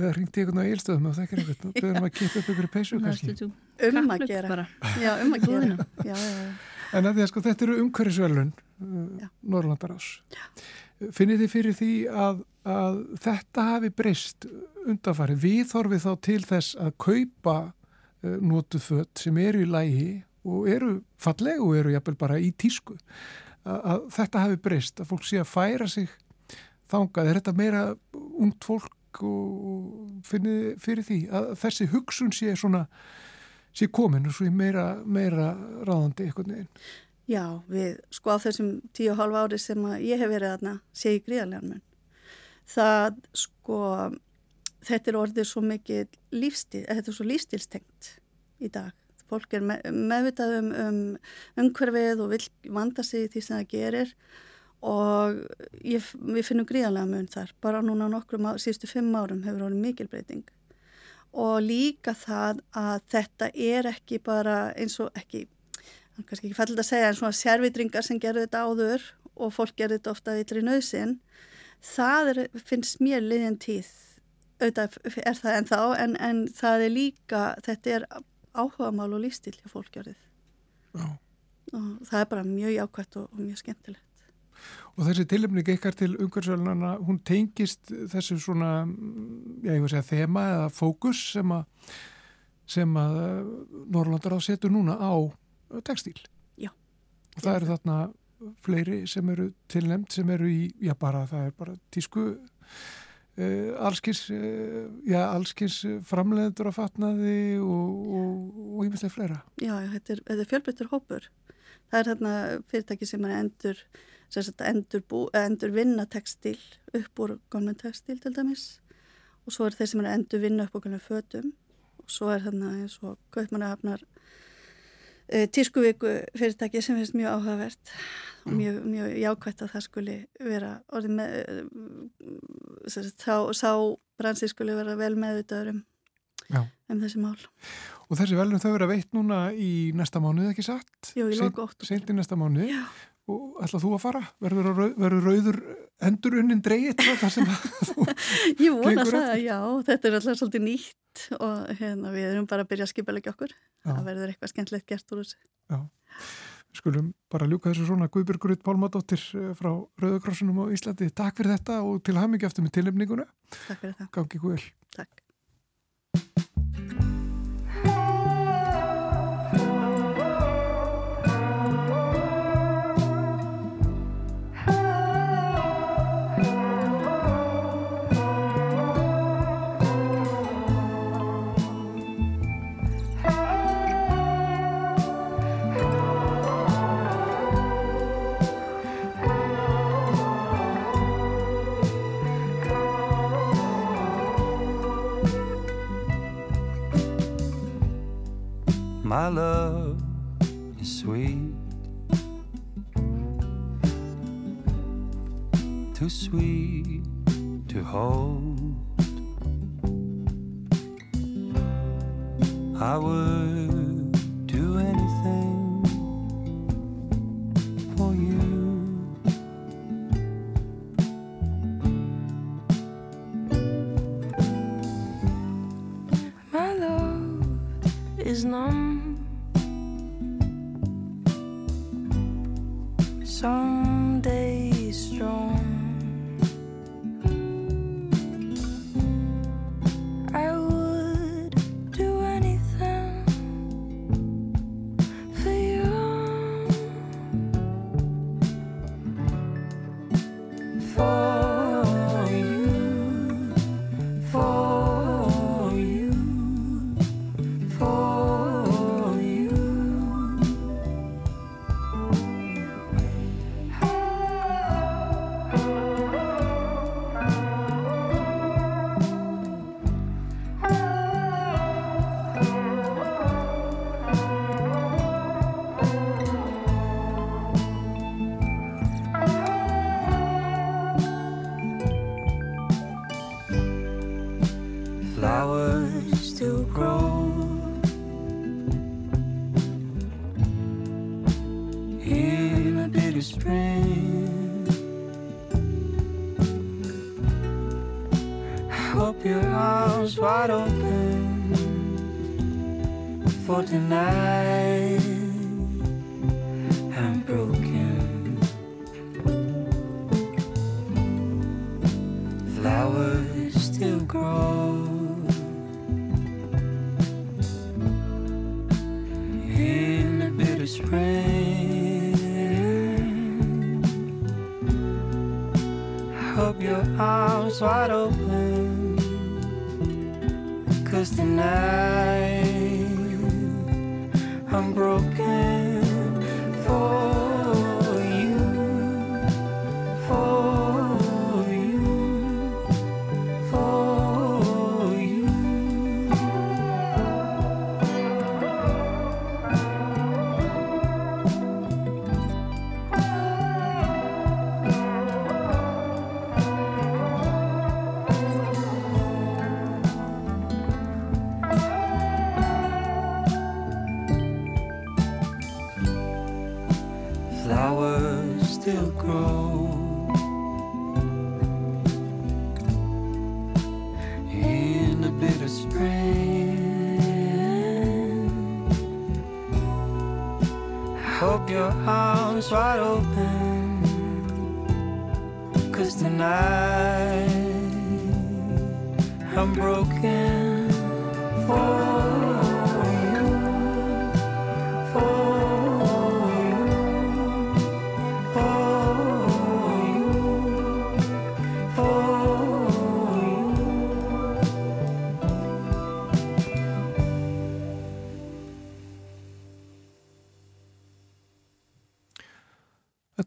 Eða ringti einhvern á eilstöðum og þekkir einhvern og byrðum að kippa upp ykkur í peysu kannski. Um að gera. bara. Já, um að gera. Já, já, já. En að því að sko þetta eru umhverfisvelun Já. uh, Norrlandarás. Finnir þið fyrir því að, að þetta hafi breyst undanfari? Við þorfið þá til þess að kaupa notuð fött sem eru í lægi og eru falleg og eru jafnvel bara í tísku. Að, þetta hafi breyst, að fólk sé að færa sig þangað. Er þetta meira ungt fólk og finnir þið fyrir því að þessi hugsun sé svona sé komin og svo meira, meira ráðandi einhvern veginn. Já, við sko á þessum tíu og hálf ári sem ég hef verið þarna sé ég gríðarlegan mun. Það sko, þetta er orðið svo mikið lífstíl, þetta er svo lífstílstengt í dag. Fólk er með, meðvitað um, um umhverfið og vil vanda sig í því sem það gerir og ég, við finnum gríðarlega mun þar. Bara núna nokkrum á, síðustu fimm árum hefur orðið mikil breyting. Og líka það að þetta er ekki bara eins og ekki kannski ekki fælt að segja en svona sérvitringar sem gerðu þetta áður og fólk gerðu þetta ofta vitri nöðsin það er, finnst mér liðin tíð auðvitað er það en þá en, en það er líka þetta er áhugamál og lífstíl hjá fólk gjörðið Já. og það er bara mjög jákvæmt og, og mjög skemmtilegt Og þessi tilefning ykkar til umhverfisvelunana, hún tengist þessu svona, já ég vil segja, þema eða fókus sem að, sem að Norrlandar á setur núna á textíl. Já. Og það eru þarna fleiri sem eru tilnæmt, sem eru í, já bara, það er bara tísku, uh, allskins, uh, allskins framleiður að fatnaði og ímestlega fleira. Já, þetta er, er fjölbreyttur hópur. Það er þarna fyrirtæki sem er endur sem sagt, endur, bú, endur vinna textil upp úr gómnum textil til dæmis. Og svo er þeir sem er endur vinna upp úr gómnum fötum. Og svo er þarna eins og kaupmannahafnar e, tískuvíku fyrirtæki sem finnst mjög áhugavert og mjög, mjög jákvæmt að það skuli vera orðið með þá, sá bransi skuli vera vel meðutaður um, um þessi mál Og þessi velun þau vera veitt núna í næsta mánuð, ekki satt? Jú, í lok október. Seint í næsta mánuð. Já. Og ætlað þú að fara? Verður, rauð, verður rauður endur unnin dreigit þar sem þú *laughs* Ég vona það, já, þetta er alltaf svolítið nýtt og hérna, við erum bara að byrja að skipa ekki okkur. Já. Það verður eitthvað skemmtilegt gert úr þessu. Við skulum bara ljúka þessu svona Guðbjörg Pálmadóttir eh, frá Rauðakrossunum á Íslandi. Takk fyrir þetta og til hamingi aftur með tilnefninguna. Takk fyrir það. Gangi vel. Takk. My love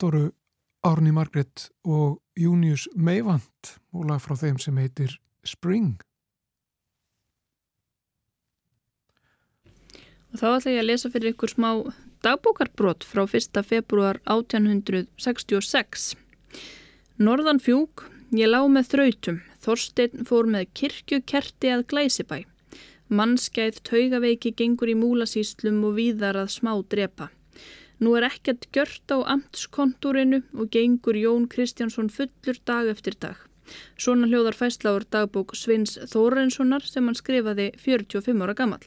Þetta voru Árni Margret og Június Meivand og lag frá þeim sem heitir Spring. Og þá ætla ég að lesa fyrir ykkur smá dagbókarbrot frá 1. februar 1866. Norðan fjúk, ég lá með þrautum, Þorstein fór með kirkjukerti að glæsibæ. Mannskæð taugaveiki gengur í múlasýslum og víðar að smá drepa. Nú er ekkert gjört á amtskontúrinu og gengur Jón Kristjánsson fullur dag eftir dag. Svona hljóðar fæsláður dagbók Svins Þórenssonar sem hann skrifaði 45 ára gammal.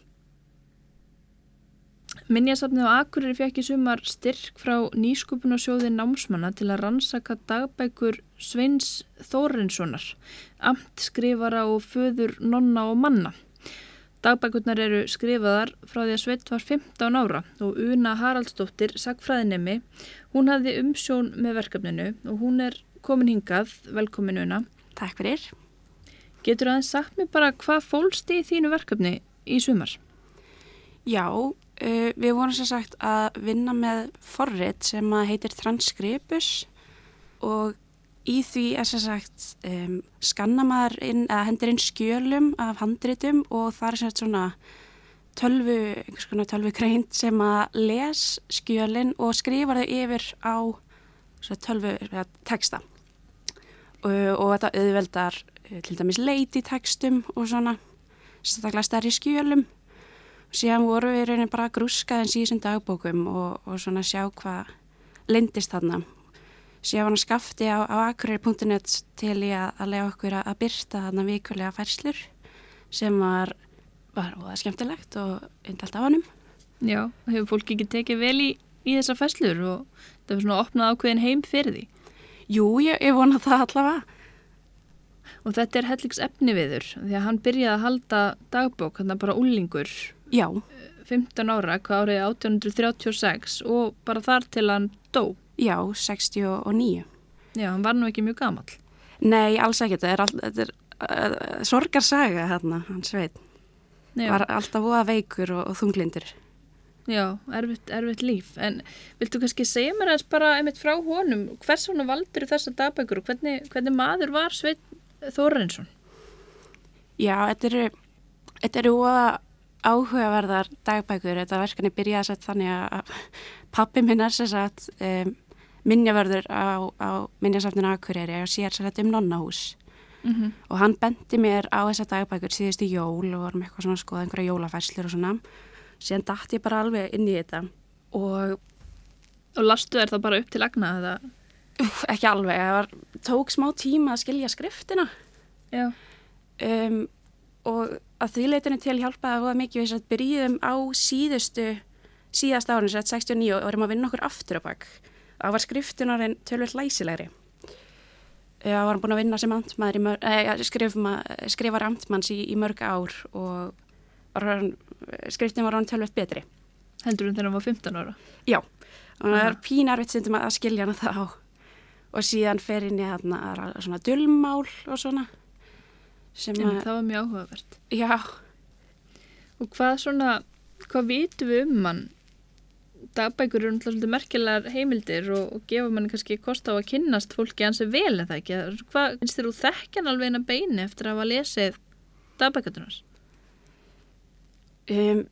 Minjasafnið á Akureyri fekk í sumar styrk frá nýskupunarsjóði námsmanna til að rannsaka dagbækur Sveins Þórenssonar, amt skrifara og föður nonna og manna. Dagbækurnar eru skrifaðar frá því að Sveit var 15 ára og Una Haraldsdóttir, sagfræðinemi, hún hafði umsjón með verkefninu og hún er komin hingað, velkomin Una. Takk fyrir. Getur aðeins sagt mér bara hvað fólst í þínu verkefni í sumar? Já, uh, við vorum sem sagt að vinna með forrit sem að heitir Transcripus og í því er sem sagt um, skanna maður inn, eða hendur inn skjölum af handritum og það er sem sagt svona tölvu, einhvers konar tölvu kreint sem að les skjölin og skrifar þau yfir á tölvu texta. Og, og þetta auðveldar eh, til dæmis leit í textum og svona sérstaklega stærri skjölum. Síðan voru við raunin bara grúskaðins í þessum dagbókum og, og svona sjá hvað lindist þarna síðan var hann skafti á, á akureyri.net til í að, að lega okkur að, að byrta þarna vikulega færslur sem var, var óða skemmtilegt og indalt af honum Já, hefur fólk ekki tekið vel í, í þessa festlur og það er svona opnað ákveðin heim fyrir því. Jú, ég, ég vona það allavega Og þetta er helliks efni viður því að hann byrjaði að halda dagbók, hann er bara úlingur, Já, 15 ára, hvað árið 1836 og bara þar til hann dó. Já, 69 Já, hann var nú ekki mjög gamall. Nei, alls ekki, þetta er, er uh, sorgarsaga hérna, hans veit Já, var alltaf voða veikur og, og þunglindur. Já erfitt, erfitt líf. En viltu kannski segja mér aðeins bara einmitt frá honum, hvers vegna valdur þessa dagbækur og hvernig, hvernig maður var Sveit Þórensson? Já, þetta eru, þetta eru voða áhugaverðar dagbækur, þetta verkefni byrjaði sett þannig að pappi minn er sér satt um, minnjavörður á, á minnjasafninu Akureyri og sér sér þetta um nonnahús Mm -hmm. og hann bendi mér á þessa dagbækur síðustu jól og varum eitthvað svona að skoða einhverja jólafærslur og svona síðan dætt ég bara alveg inn í þetta og Og lastu þér það bara upp til agna eða? ekki alveg, það var, tók smá tíma að skilja skriftina Já. um, og að því leitinu til hjálpaði að voða mikið við byrjum á síðustu síðast sett 69 og varum að vinna okkur aftur á bak það var skriftunarinn tölvöld læsilegri það var búin að vinna sem amtmaður eh, skrifma, skrifar amtmanns í, í mörg ár og hann- skriftin var hann tölvöld betri Heldur hún þegar hann var 15 ára? Já, og það er pínarvitt stundum að skilja hana þá og síðan fer inn í þarna svona dulmál og svona sem En að, það var mjög áhugavert. já, Og hvað svona, hvað vitum við um hann? Dagbækur eru náttúrulega merkilegar heimildir og, og gefa manni kannski kost á að kynnast fólki hansi vel en það ekki. Hvað finnst þér úr þekkjan alveg inn að beini eftir að hafa lesið dagbækjadunars? um,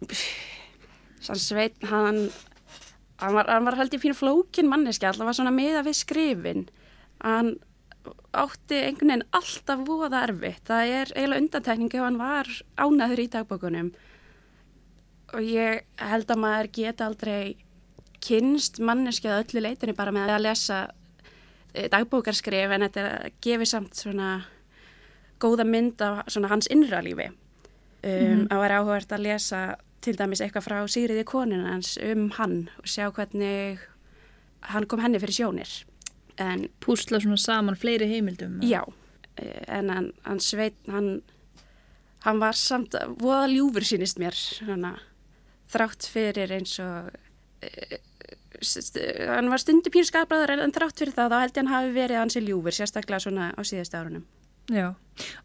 sann sveit hann hann var, var held ég fyrir flókin manneski alltaf var svona meða við skrifin hann átti einhvern veginn alltaf voða erfitt það er eiginlega undantekning ef hann var ánaður í dagbókunum og ég held að maður geta aldrei kynst manneski að öllu leitinni bara með að lesa eh, dagbókarskrif en þetta gefið samt svona góða mynd af svona hans innra lífi. Um, að vera áhugavert að lesa til dæmis eitthvað frá Sigriði konuna hans um hann og sjá hvernig hann kom henni fyrir sjónir. En Púsla svona saman fleiri heimildum? já eh, en hann, hann sveit hann, hann var samt voða ljúfur sínist mér hana, þrátt fyrir eins og eh, hann var stundu pýrskapraður en þrátt fyrir það þá held ég hann hafi verið hansi ljúfur sérstaklega svona á síðast árunum Já,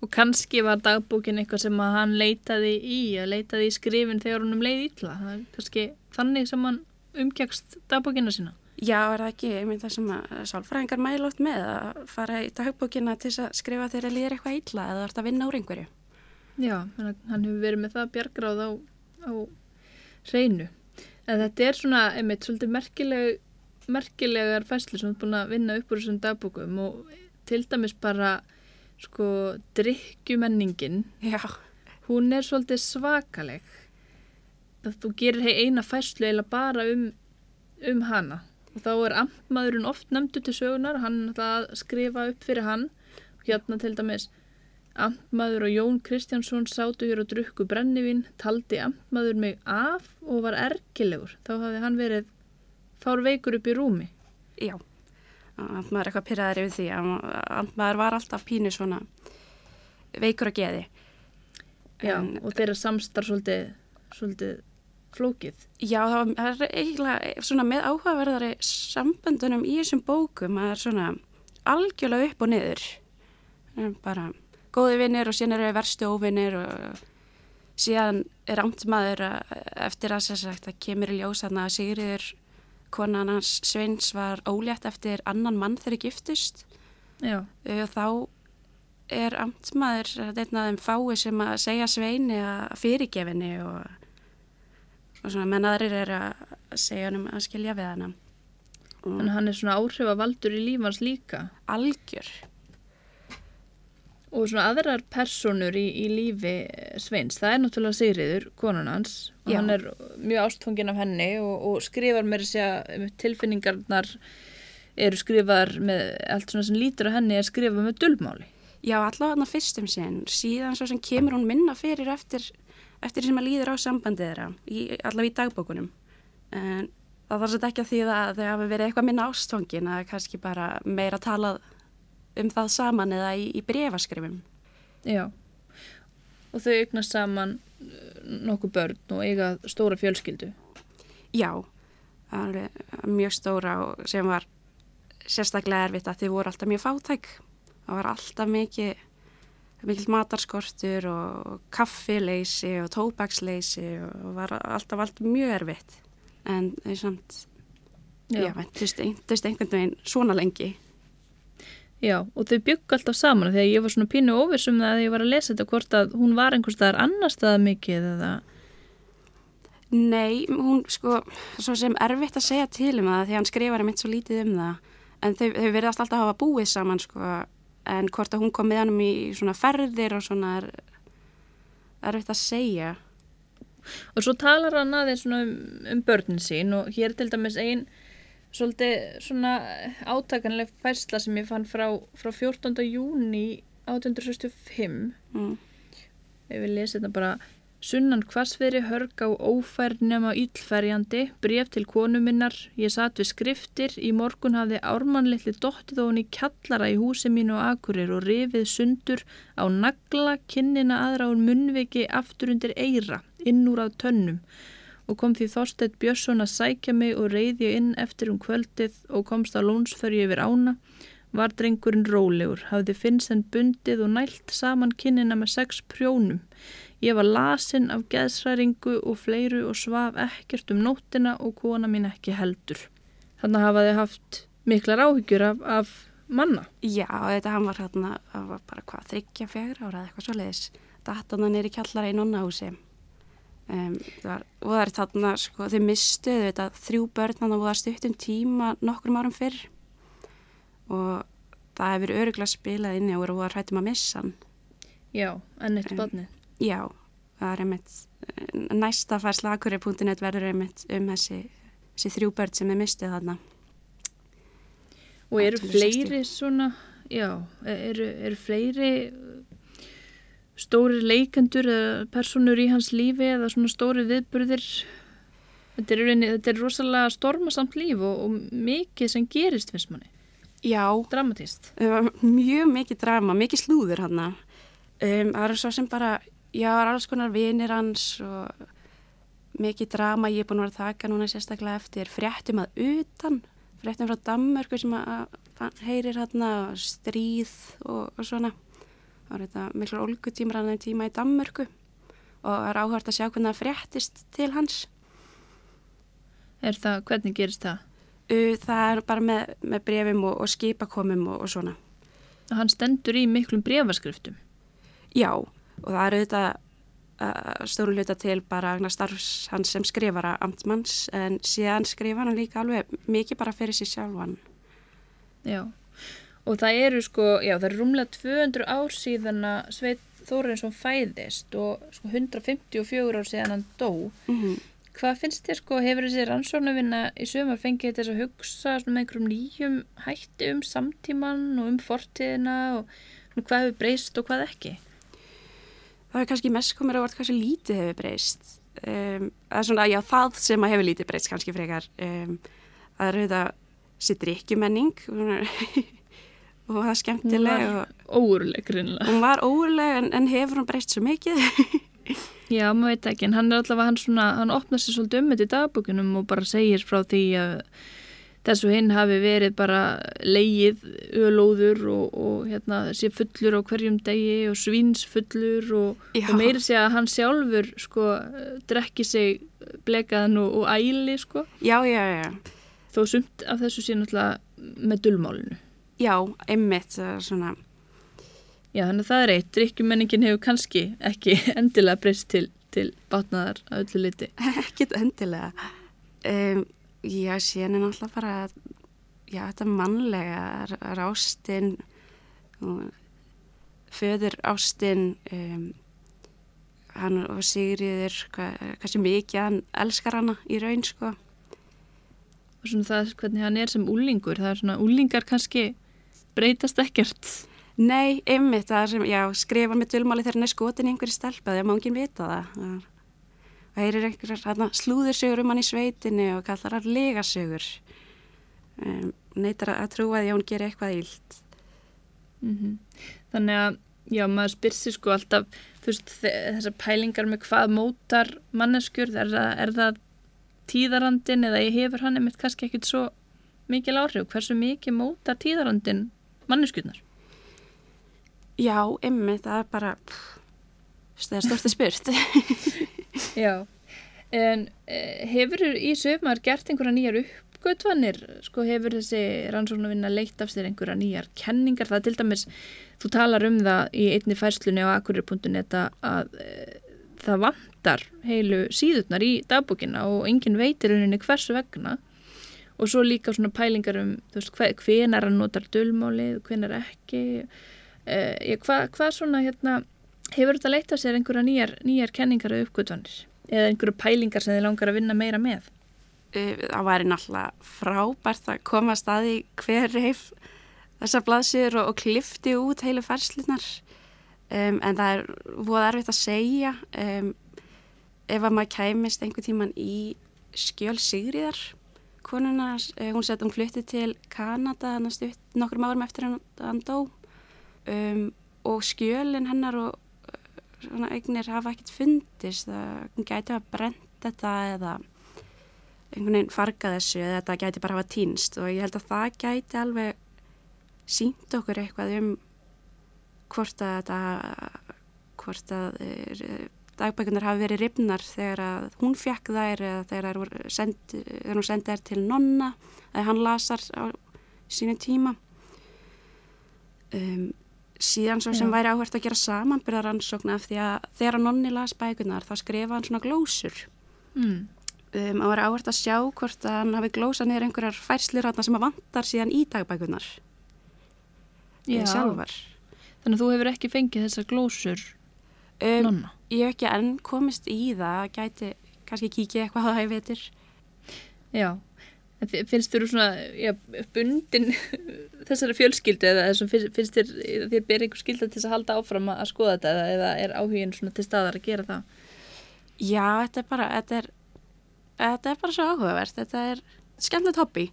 og kannski var dagbókin eitthvað sem að hann leitaði í, að leitaði í skrifin þegar honum leið illa. Það er kannski þannig sem hann umgjagst dagbókina sína. Já, er það ekki, ég mynd það sem að sálfræðingar mæla oft með að fara í dagbókina til að skrifa þegar líður eitthvað illa eða þú ert að vinna úr einhverju. Já, hann hefur verið með það bjargráð á, á hreinu. En þetta er svona, einmitt, svolítið merkileg, merkilegar fæslu sem þú er búin að vinna upp úr þessum dagbókum og til dæmis bara, sko, drikkjumenningin, hún er svolítið svakaleg. Það þú gerir hei eina fæslu eða bara um, um hana. Og þá er amtmaðurinn oft nefndu til sögunar, hann er náttúrulega að skrifa upp fyrir hann. Og hérna til dæmis, amtmaður og Jón Kristjánsson sátu hér og drukku brennivín, taldi amtmaður mig af og var ergilegur. Þá hafði hann verið fár veikur upp í rúmi. já. Að maður er eitthvað pyrraðar yfir því að maður var alltaf pínu svona veikur að geði. Já, En- og þeirra samstarf svolítið, svolítið flókið. Já, það er eiginlega svona með áhugaverðari samböndunum í þessum bókum að það er svona algjörlega upp og niður. Bara góði vinnir og síðan eru verstu óvinnir og síðan er amtmaður að- eftir að sagt að kemur í ljós að Sigriður konan hans Sveins var ólétt eftir annan mann þegar giftust Já, og þá er amtmaður af þeim fái sem að segja Sveini að fyrirgefinni og og svona menn aðrir er að segja hann um að skilja við hana. Þannig að hann er svona áhrifavaldur í lífans líka. Algjör. Og svona aðrar personur í, í lífi Sveins, það er náttúrulega Sigriður, konan hans, og Já. hann er mjög ástfangin af henni og, og skrifar mér að segja um tilfinningarnar eru skrifaðar með allt svona sem lítur á henni er skrifað með dulmáli. Já, allavega hann fyrstum sinn, síðan svo sem kemur hún minna fyrir eftir, eftir sem að líður á sambandið þeirra, í, allavega í dagbókunum. En það þarf svolítið ekki að því að þau hafi verið eitthvað minna ástfangin, að kannski bara meira talað um það saman eða í, í brefaskrifum. Já. Og þau eignast saman uh, nokkuð börn og eiga stóra fjölskyldu. Já, mjög stóra og sem var sérstaklega erfitt að þau voru alltaf mjög fátæk. Það var alltaf mikið, mikið matarskortur og kaffileysi og tóbaksleysi og var alltaf allt mjög erfitt. En þau samt, já, ventust ein, einhvern veginn svona lengi. Já, og þau byggu alltaf saman þegar ég var svona pínu óvissum að ég var að lesa þetta hvort að hún var einhvers staðar annar staðar mikið eða... Nei, hún sko, svo sem erfitt að segja til um það því hann skrifar einmitt svo lítið um það en þau, þau verðast alltaf að hafa búið saman sko en hvort að hún kom með hann í svona ferðir og svona er erfitt að segja. Og svo talar hann aðeins svona um, um börnin sín og hér til dæmis ein svolítið svona átakanleg færsla sem ég fann frá, frá 14. júni 1865 Mm. ef við lesum þetta bara sunnan hvassveri hörg á ófærð nema íllferjandi, bref til konu minnar ég satt við skriftir í morgun hafði ármannleitli dottið og hún í kjallara í húsi mínu og akurir og rifið sundur á nagla kinnina aðra úr munnviki aftur undir eira, inn úr á tönnum og kom því Þorstedt Björnsson að sækja mig og reyði inn eftir um kvöldið og komst á lónsförju yfir ána var drengurinn rólegur, hafði finnsen bundið og nælt saman kinnina með sex prjónum. Ég var lasin af geðsræringu og fleiru og svaf ekkert um nóttina og kona mín ekki heldur. Þannig hafaði haft miklar áhyggjur af, af manna. Já, þetta hann var hérna, það var bara hvað, þryggja fjögur ára eða eitthvað svo leiðis. Datan hann er í kjallara í nonnahúsi. Um, var, og það er þarna, sko, þau mistuðu þetta þrjú börn hann og það stuttum tíma nokkrum árum fyrr og það hefur öruglega spilað inni og voru að hrættum að missa hann. Já, en eitt Um. Já, það er einmitt, eh, næsta færsla akkurir.net verður einmitt um þessi, þessi þrjú börn sem er mistið þarna. Og eru 1860. fleiri svona, já, eru, eru fleiri stóri leikendur eða personur í hans lífi eða svona stóri viðburðir? Þetta er, þetta er rosalega stormasamt líf og, og mikið sem gerist finnst manni. Já, Dramatist. mjög mikið drama, mikið slúður hann. Um, það er svo sem bara, já, það er alls konar vinir hans og mikið drama. Ég er búin að vera taka núna sérstaklega eftir fréttum að utan, fréttum frá Danmörku sem að, að heyrir hann stríð og, og svona. Það var þetta miklar olgutímar hann tíma í Danmörku og það er áhört að sjá hvernig það fréttist til hans. Er það, hvernig gerist það? Það er bara með, með brefum og, og skipakomum og, og svona. Hann stendur í miklum brefaskriftum. Já, og það er auðvitað uh, stóru hluta til bara starfs hans sem skrifara amtmanns en síðan skrifa hann líka alveg mikið bara fyrir sér sjálfan. Já. Og það eru sko, já, það eru rúmlega 200 ár síðan að Sveit Þórensson fæðist og sko 154 ár síðan hann dó. Mm -hmm. Hvað finnst þér sko, hefur þessi rannsóknarvinna í sömur fengið þess að hugsa með einhverjum nýjum hætti um samtíman og um fortíðina og hvað hefur breyst og hvað ekki? Það er kannski mest komur á vart hversu lítið hefur breyst. Um, það er svona, já, það sem að hefur lítið breyst kannski frekar. Um, það er auðvitað sitt drikkjumenning og það er skemmtileg og var óuruleg grunlega. hún var óurleg en, en hefur hún breyst svo mikið. *laughs* Já, maður veit ekki, en hann er allavega, hann svona, hann opnar sér svolítið um þetta í dagbúkunum og bara segir frá því að þessu hinn hafi verið bara leið, ölóður og, og hérna, sé fullur á hverjum degi og svínsfullur og, og meiri sé að hann sjálfur sko, drekki sig blekaðan og, og æli sko, já, já, já. þó sumt af þessu sé náttúrulega með dulmálinu. Já, einmitt, svona, Já, þannig að það er eitt, drikkjumenningin hefur kannski ekki *laughs* endilega breyst til, til batnaðar að öllu liti? *laughs* ekkit endilega. Um, já, síðan er náttúrulega bara já, þetta mannlega r- rástin og föður ástin um, hann og Sigriður hvað, hversu mikið hann elskar hana í raun sko. Og svona það hvernig hann er sem úlingur, það er svona úlingar kannski breytast ekkert. Nei, einmitt, það er sem, já, skrifa með dulmáli þegar hann er skotin í einhverju stelpa þegar má enginn vita það. Það er- einhverjar slúðursögur um hann í sveitinu og kallar hann legasögur. Um, neytar að trúa því að hún gerir eitthvað ílt. Mm Þannig að, já, maður spyr sér sko alltaf, þú veist, þe- þessar pælingar með hvað mótar manneskjur, er það, er það tíðarandin eða hefur hann einmitt kannski ekkit svo mikil áhrif, hversu mikið mótar tíðarandin manneskjurnar? Já, einmitt, það er bara, það er stort að spurt. *laughs* Já, en eh, hefur í sögumar gert einhverja nýjar uppgötvanir, sko hefur þessi rannsóknarvinna leitt af sér einhverja nýjar kenningar, það er til dæmis, þú talar um það í einni færslunni á akkurir.net að e, það vantar heilu síðurnar í dagbókina og enginn veitir rauninni hversu vegna og svo líka svona pælingar um, hvenar hann notar dulmálið, hvenar ekki, e, ég, hvað hva svona hérna, hefur þetta leitt af sér einhverja nýjar, nýjar kenningar og uppgötvanir? Eða einhverju pælingar sem þið langar að vinna meira með? Uh, það væri náttúrulega frábært að koma að staði hver reif þessar blaðsýður og, og klifti út heilu færslunar um, en það er voða erfitt að segja. Um, ef að maður kæmist einhver tíman í skjöl Sigriðar konuna, uh, hún sett hún flutti til Kanada þannig stutt nokkrum árum eftir hann, hann dó. Um, og skjölin hennar og uh, svona eignir hafa ekkert fundist það hún gæti að brent þetta eða einhvern veginn farga þessu eða þetta gæti bara hafa týnst. Og ég held að það gæti alveg sínt okkur eitthvað um hvort að þetta hvort að eh, dagbækunar hafi verið ripnar þegar að hún fekk þær eða þegar send, þegar hún sendið þær til nonna eða hann lasar á sínu tíma um, síðan svo sem Já. væri áhvert að gera samanbyrða rannsókna af því að þegar nonni las bækunar þá skrifa hann svona glósur Mm. um, að vera áhvert að sjá hvort að hann hafi glósað niður einhverjar færslur þarna sem að vantar síðan í dagbækunar Já, sjálfar. þannig að þú hefur ekki fengið þessar glósur Um, ég hef ekki enn komist í það, gæti kannski kíkja eitthvað að það veitir. Já, finnst þér svona já, bundin *laughs* þessari fjölskyldu eða þessum finnst, þér, þér ber einhver skylda til að halda áfram að skoða þetta eða, eða er áhugin svona til staðar að gera það? Já, þetta er bara, þetta er, þetta er bara svo áhugavert, þetta er skemmtilegt hobby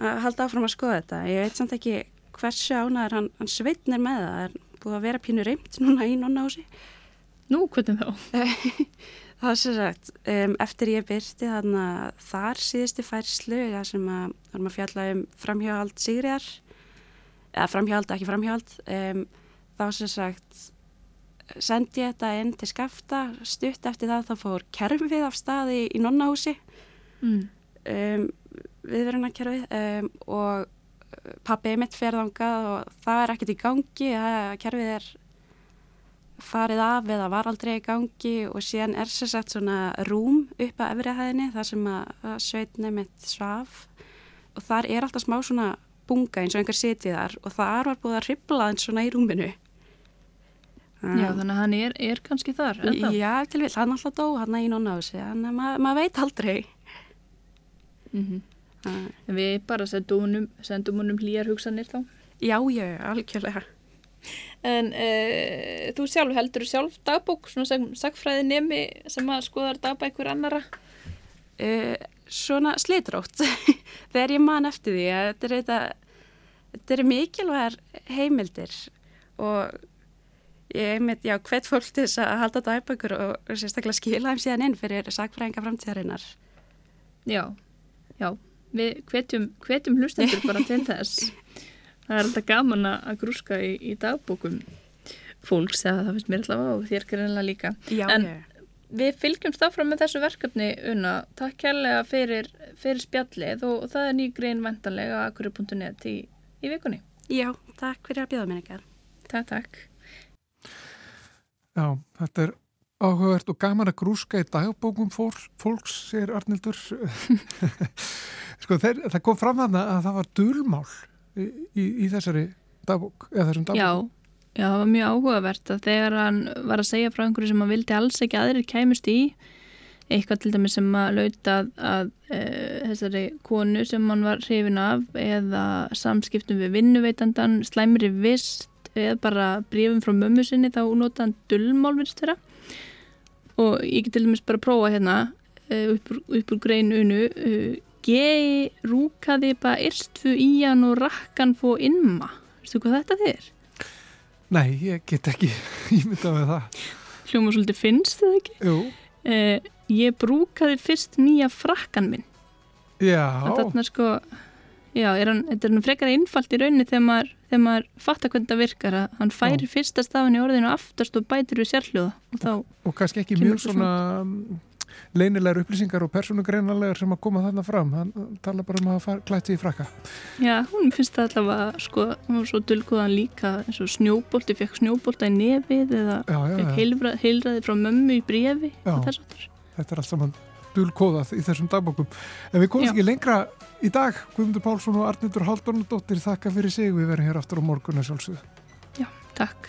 að halda áfram að skoða þetta. Ég veit samt ekki hversu ánæður hann, hann sveitnir með það, það er búið að vera pínu reymt núna í nonnahúsi. Nú, hvernig þá? *laughs* Það er sér sagt, um, eftir ég byrti þarna þar síðustu færslu, það sem að, varum að fjalla um framhjáhald Sigriðar, eða framhjáhald, ekki framhjáhald, um, þá sér sagt, sendi ég þetta inn til skafta, stutt eftir það þá fór kerfið af staði í nonnahúsi, Mm. um, viðverunarkerfið um, og pappi mitt fer þangað og það er ekkert í gangi, það, kerfið er farið af eða var aldrei í gangi og síðan er sér sagt svona rúm upp að efrihæðinni þar sem að, að sveitni mitt svaf og þar er alltaf smá svona bunga eins og einhver sitið þar og þar var búið að hribla eins svona í rúminu. Já, þannig að hann er, er kannski þar ennþá. Já, til vil, hann alltaf dó hann í nonnási, þannig að maður mað veit aldrei. Mm Uh, En við bara sendum honum, sendum honum hlýjar hugsanir þá. já, já, algjörlega. En uh, þú sjálf heldur sjálf dagbók, svona sem sagfræði nemi sem að skoðar dagbækur annara? uh, svona slitrótt *laughs* þegar ég man eftir því að þetta er, þetta, þetta er mikilvægar heimildir og ég einmitt, já, hvet fólk til þess að halda dagbækur og, og sérstaklega skila þeim síðan inn fyrir sakfræðinga framtíðarinnar. Já, já, við hvetjum, hvetjum hlustendur bara til þess. *laughs* Það er alltaf gaman að grúska í, í dagbókum fólks, eða það finnst mér alltaf á þér greinlega líka. Já, En- já. Við fylgjumst áfram með þessu verkefni Una, takk kærlega fyrir, fyrir spjallið og, það er ný grein vendanlega að akkurir.net í, í vikunni. já, takk fyrir að bjóða mér ykkar. Takk, takk. Já, þetta er áhugavert og gaman að grúska í dagbókum fólk, fólks, segir Arnildur. *laughs* sko, þeir, það kom fram þarna að það var dulmál í, í, þessari þessum dagbók. Já, já, það var mjög áhugavert að þegar hann var að segja frá einhverju sem hann vildi alls ekki aðrir kæmust í eitthvað til dæmis sem að lauta að, að e, þessari konu sem hann var hrifin af eða samskiptum við vinnuveitandan, slæmri vist eða bara brefum frá mömmu sinni þá nota hann dullmál virðist vera og ég get til dæmis bara prófa hérna uh, upp, úr, upp úr grein unu uh, G rúkaði bara erstfu í hann og rakkan fó innma veistu hvað þetta þýr? Nei, ég get ekki *laughs* ímyndað með það Hljóma svolítið finnst það ekki? Jú, Uh, ég brúkaði fyrst nýja frakkan minn já þarna sko já, er hann, þetta er hann frekar einfalt í rauninni þegar maður, þegar maður fattar hvernig það virkar að hann færi Já. fyrsta stafan í orðinu aftast og bætir við sérhljóða og þá, og kannski ekki mjög þetta svona leynilegar upplýsingar og persónugreinalegar sem að koma þarna fram. Hann tala bara um að hafa klætt sig í frakka. Já, hún finnst það allavega sko, hún var svo dulgóðan líka eins og snjóbolti, fekk snjóbolta í nefið eða já, já, fekk heilra, heilraði frá mömmu í brefi þetta er allt saman dulkóðað í þessum dagbókum. En við komumst Já. ekki lengra í dag. Guðmundur Pálsson og Arnildur Haldunadóttir þakka fyrir sig. Við verðum hér aftur á morgun takk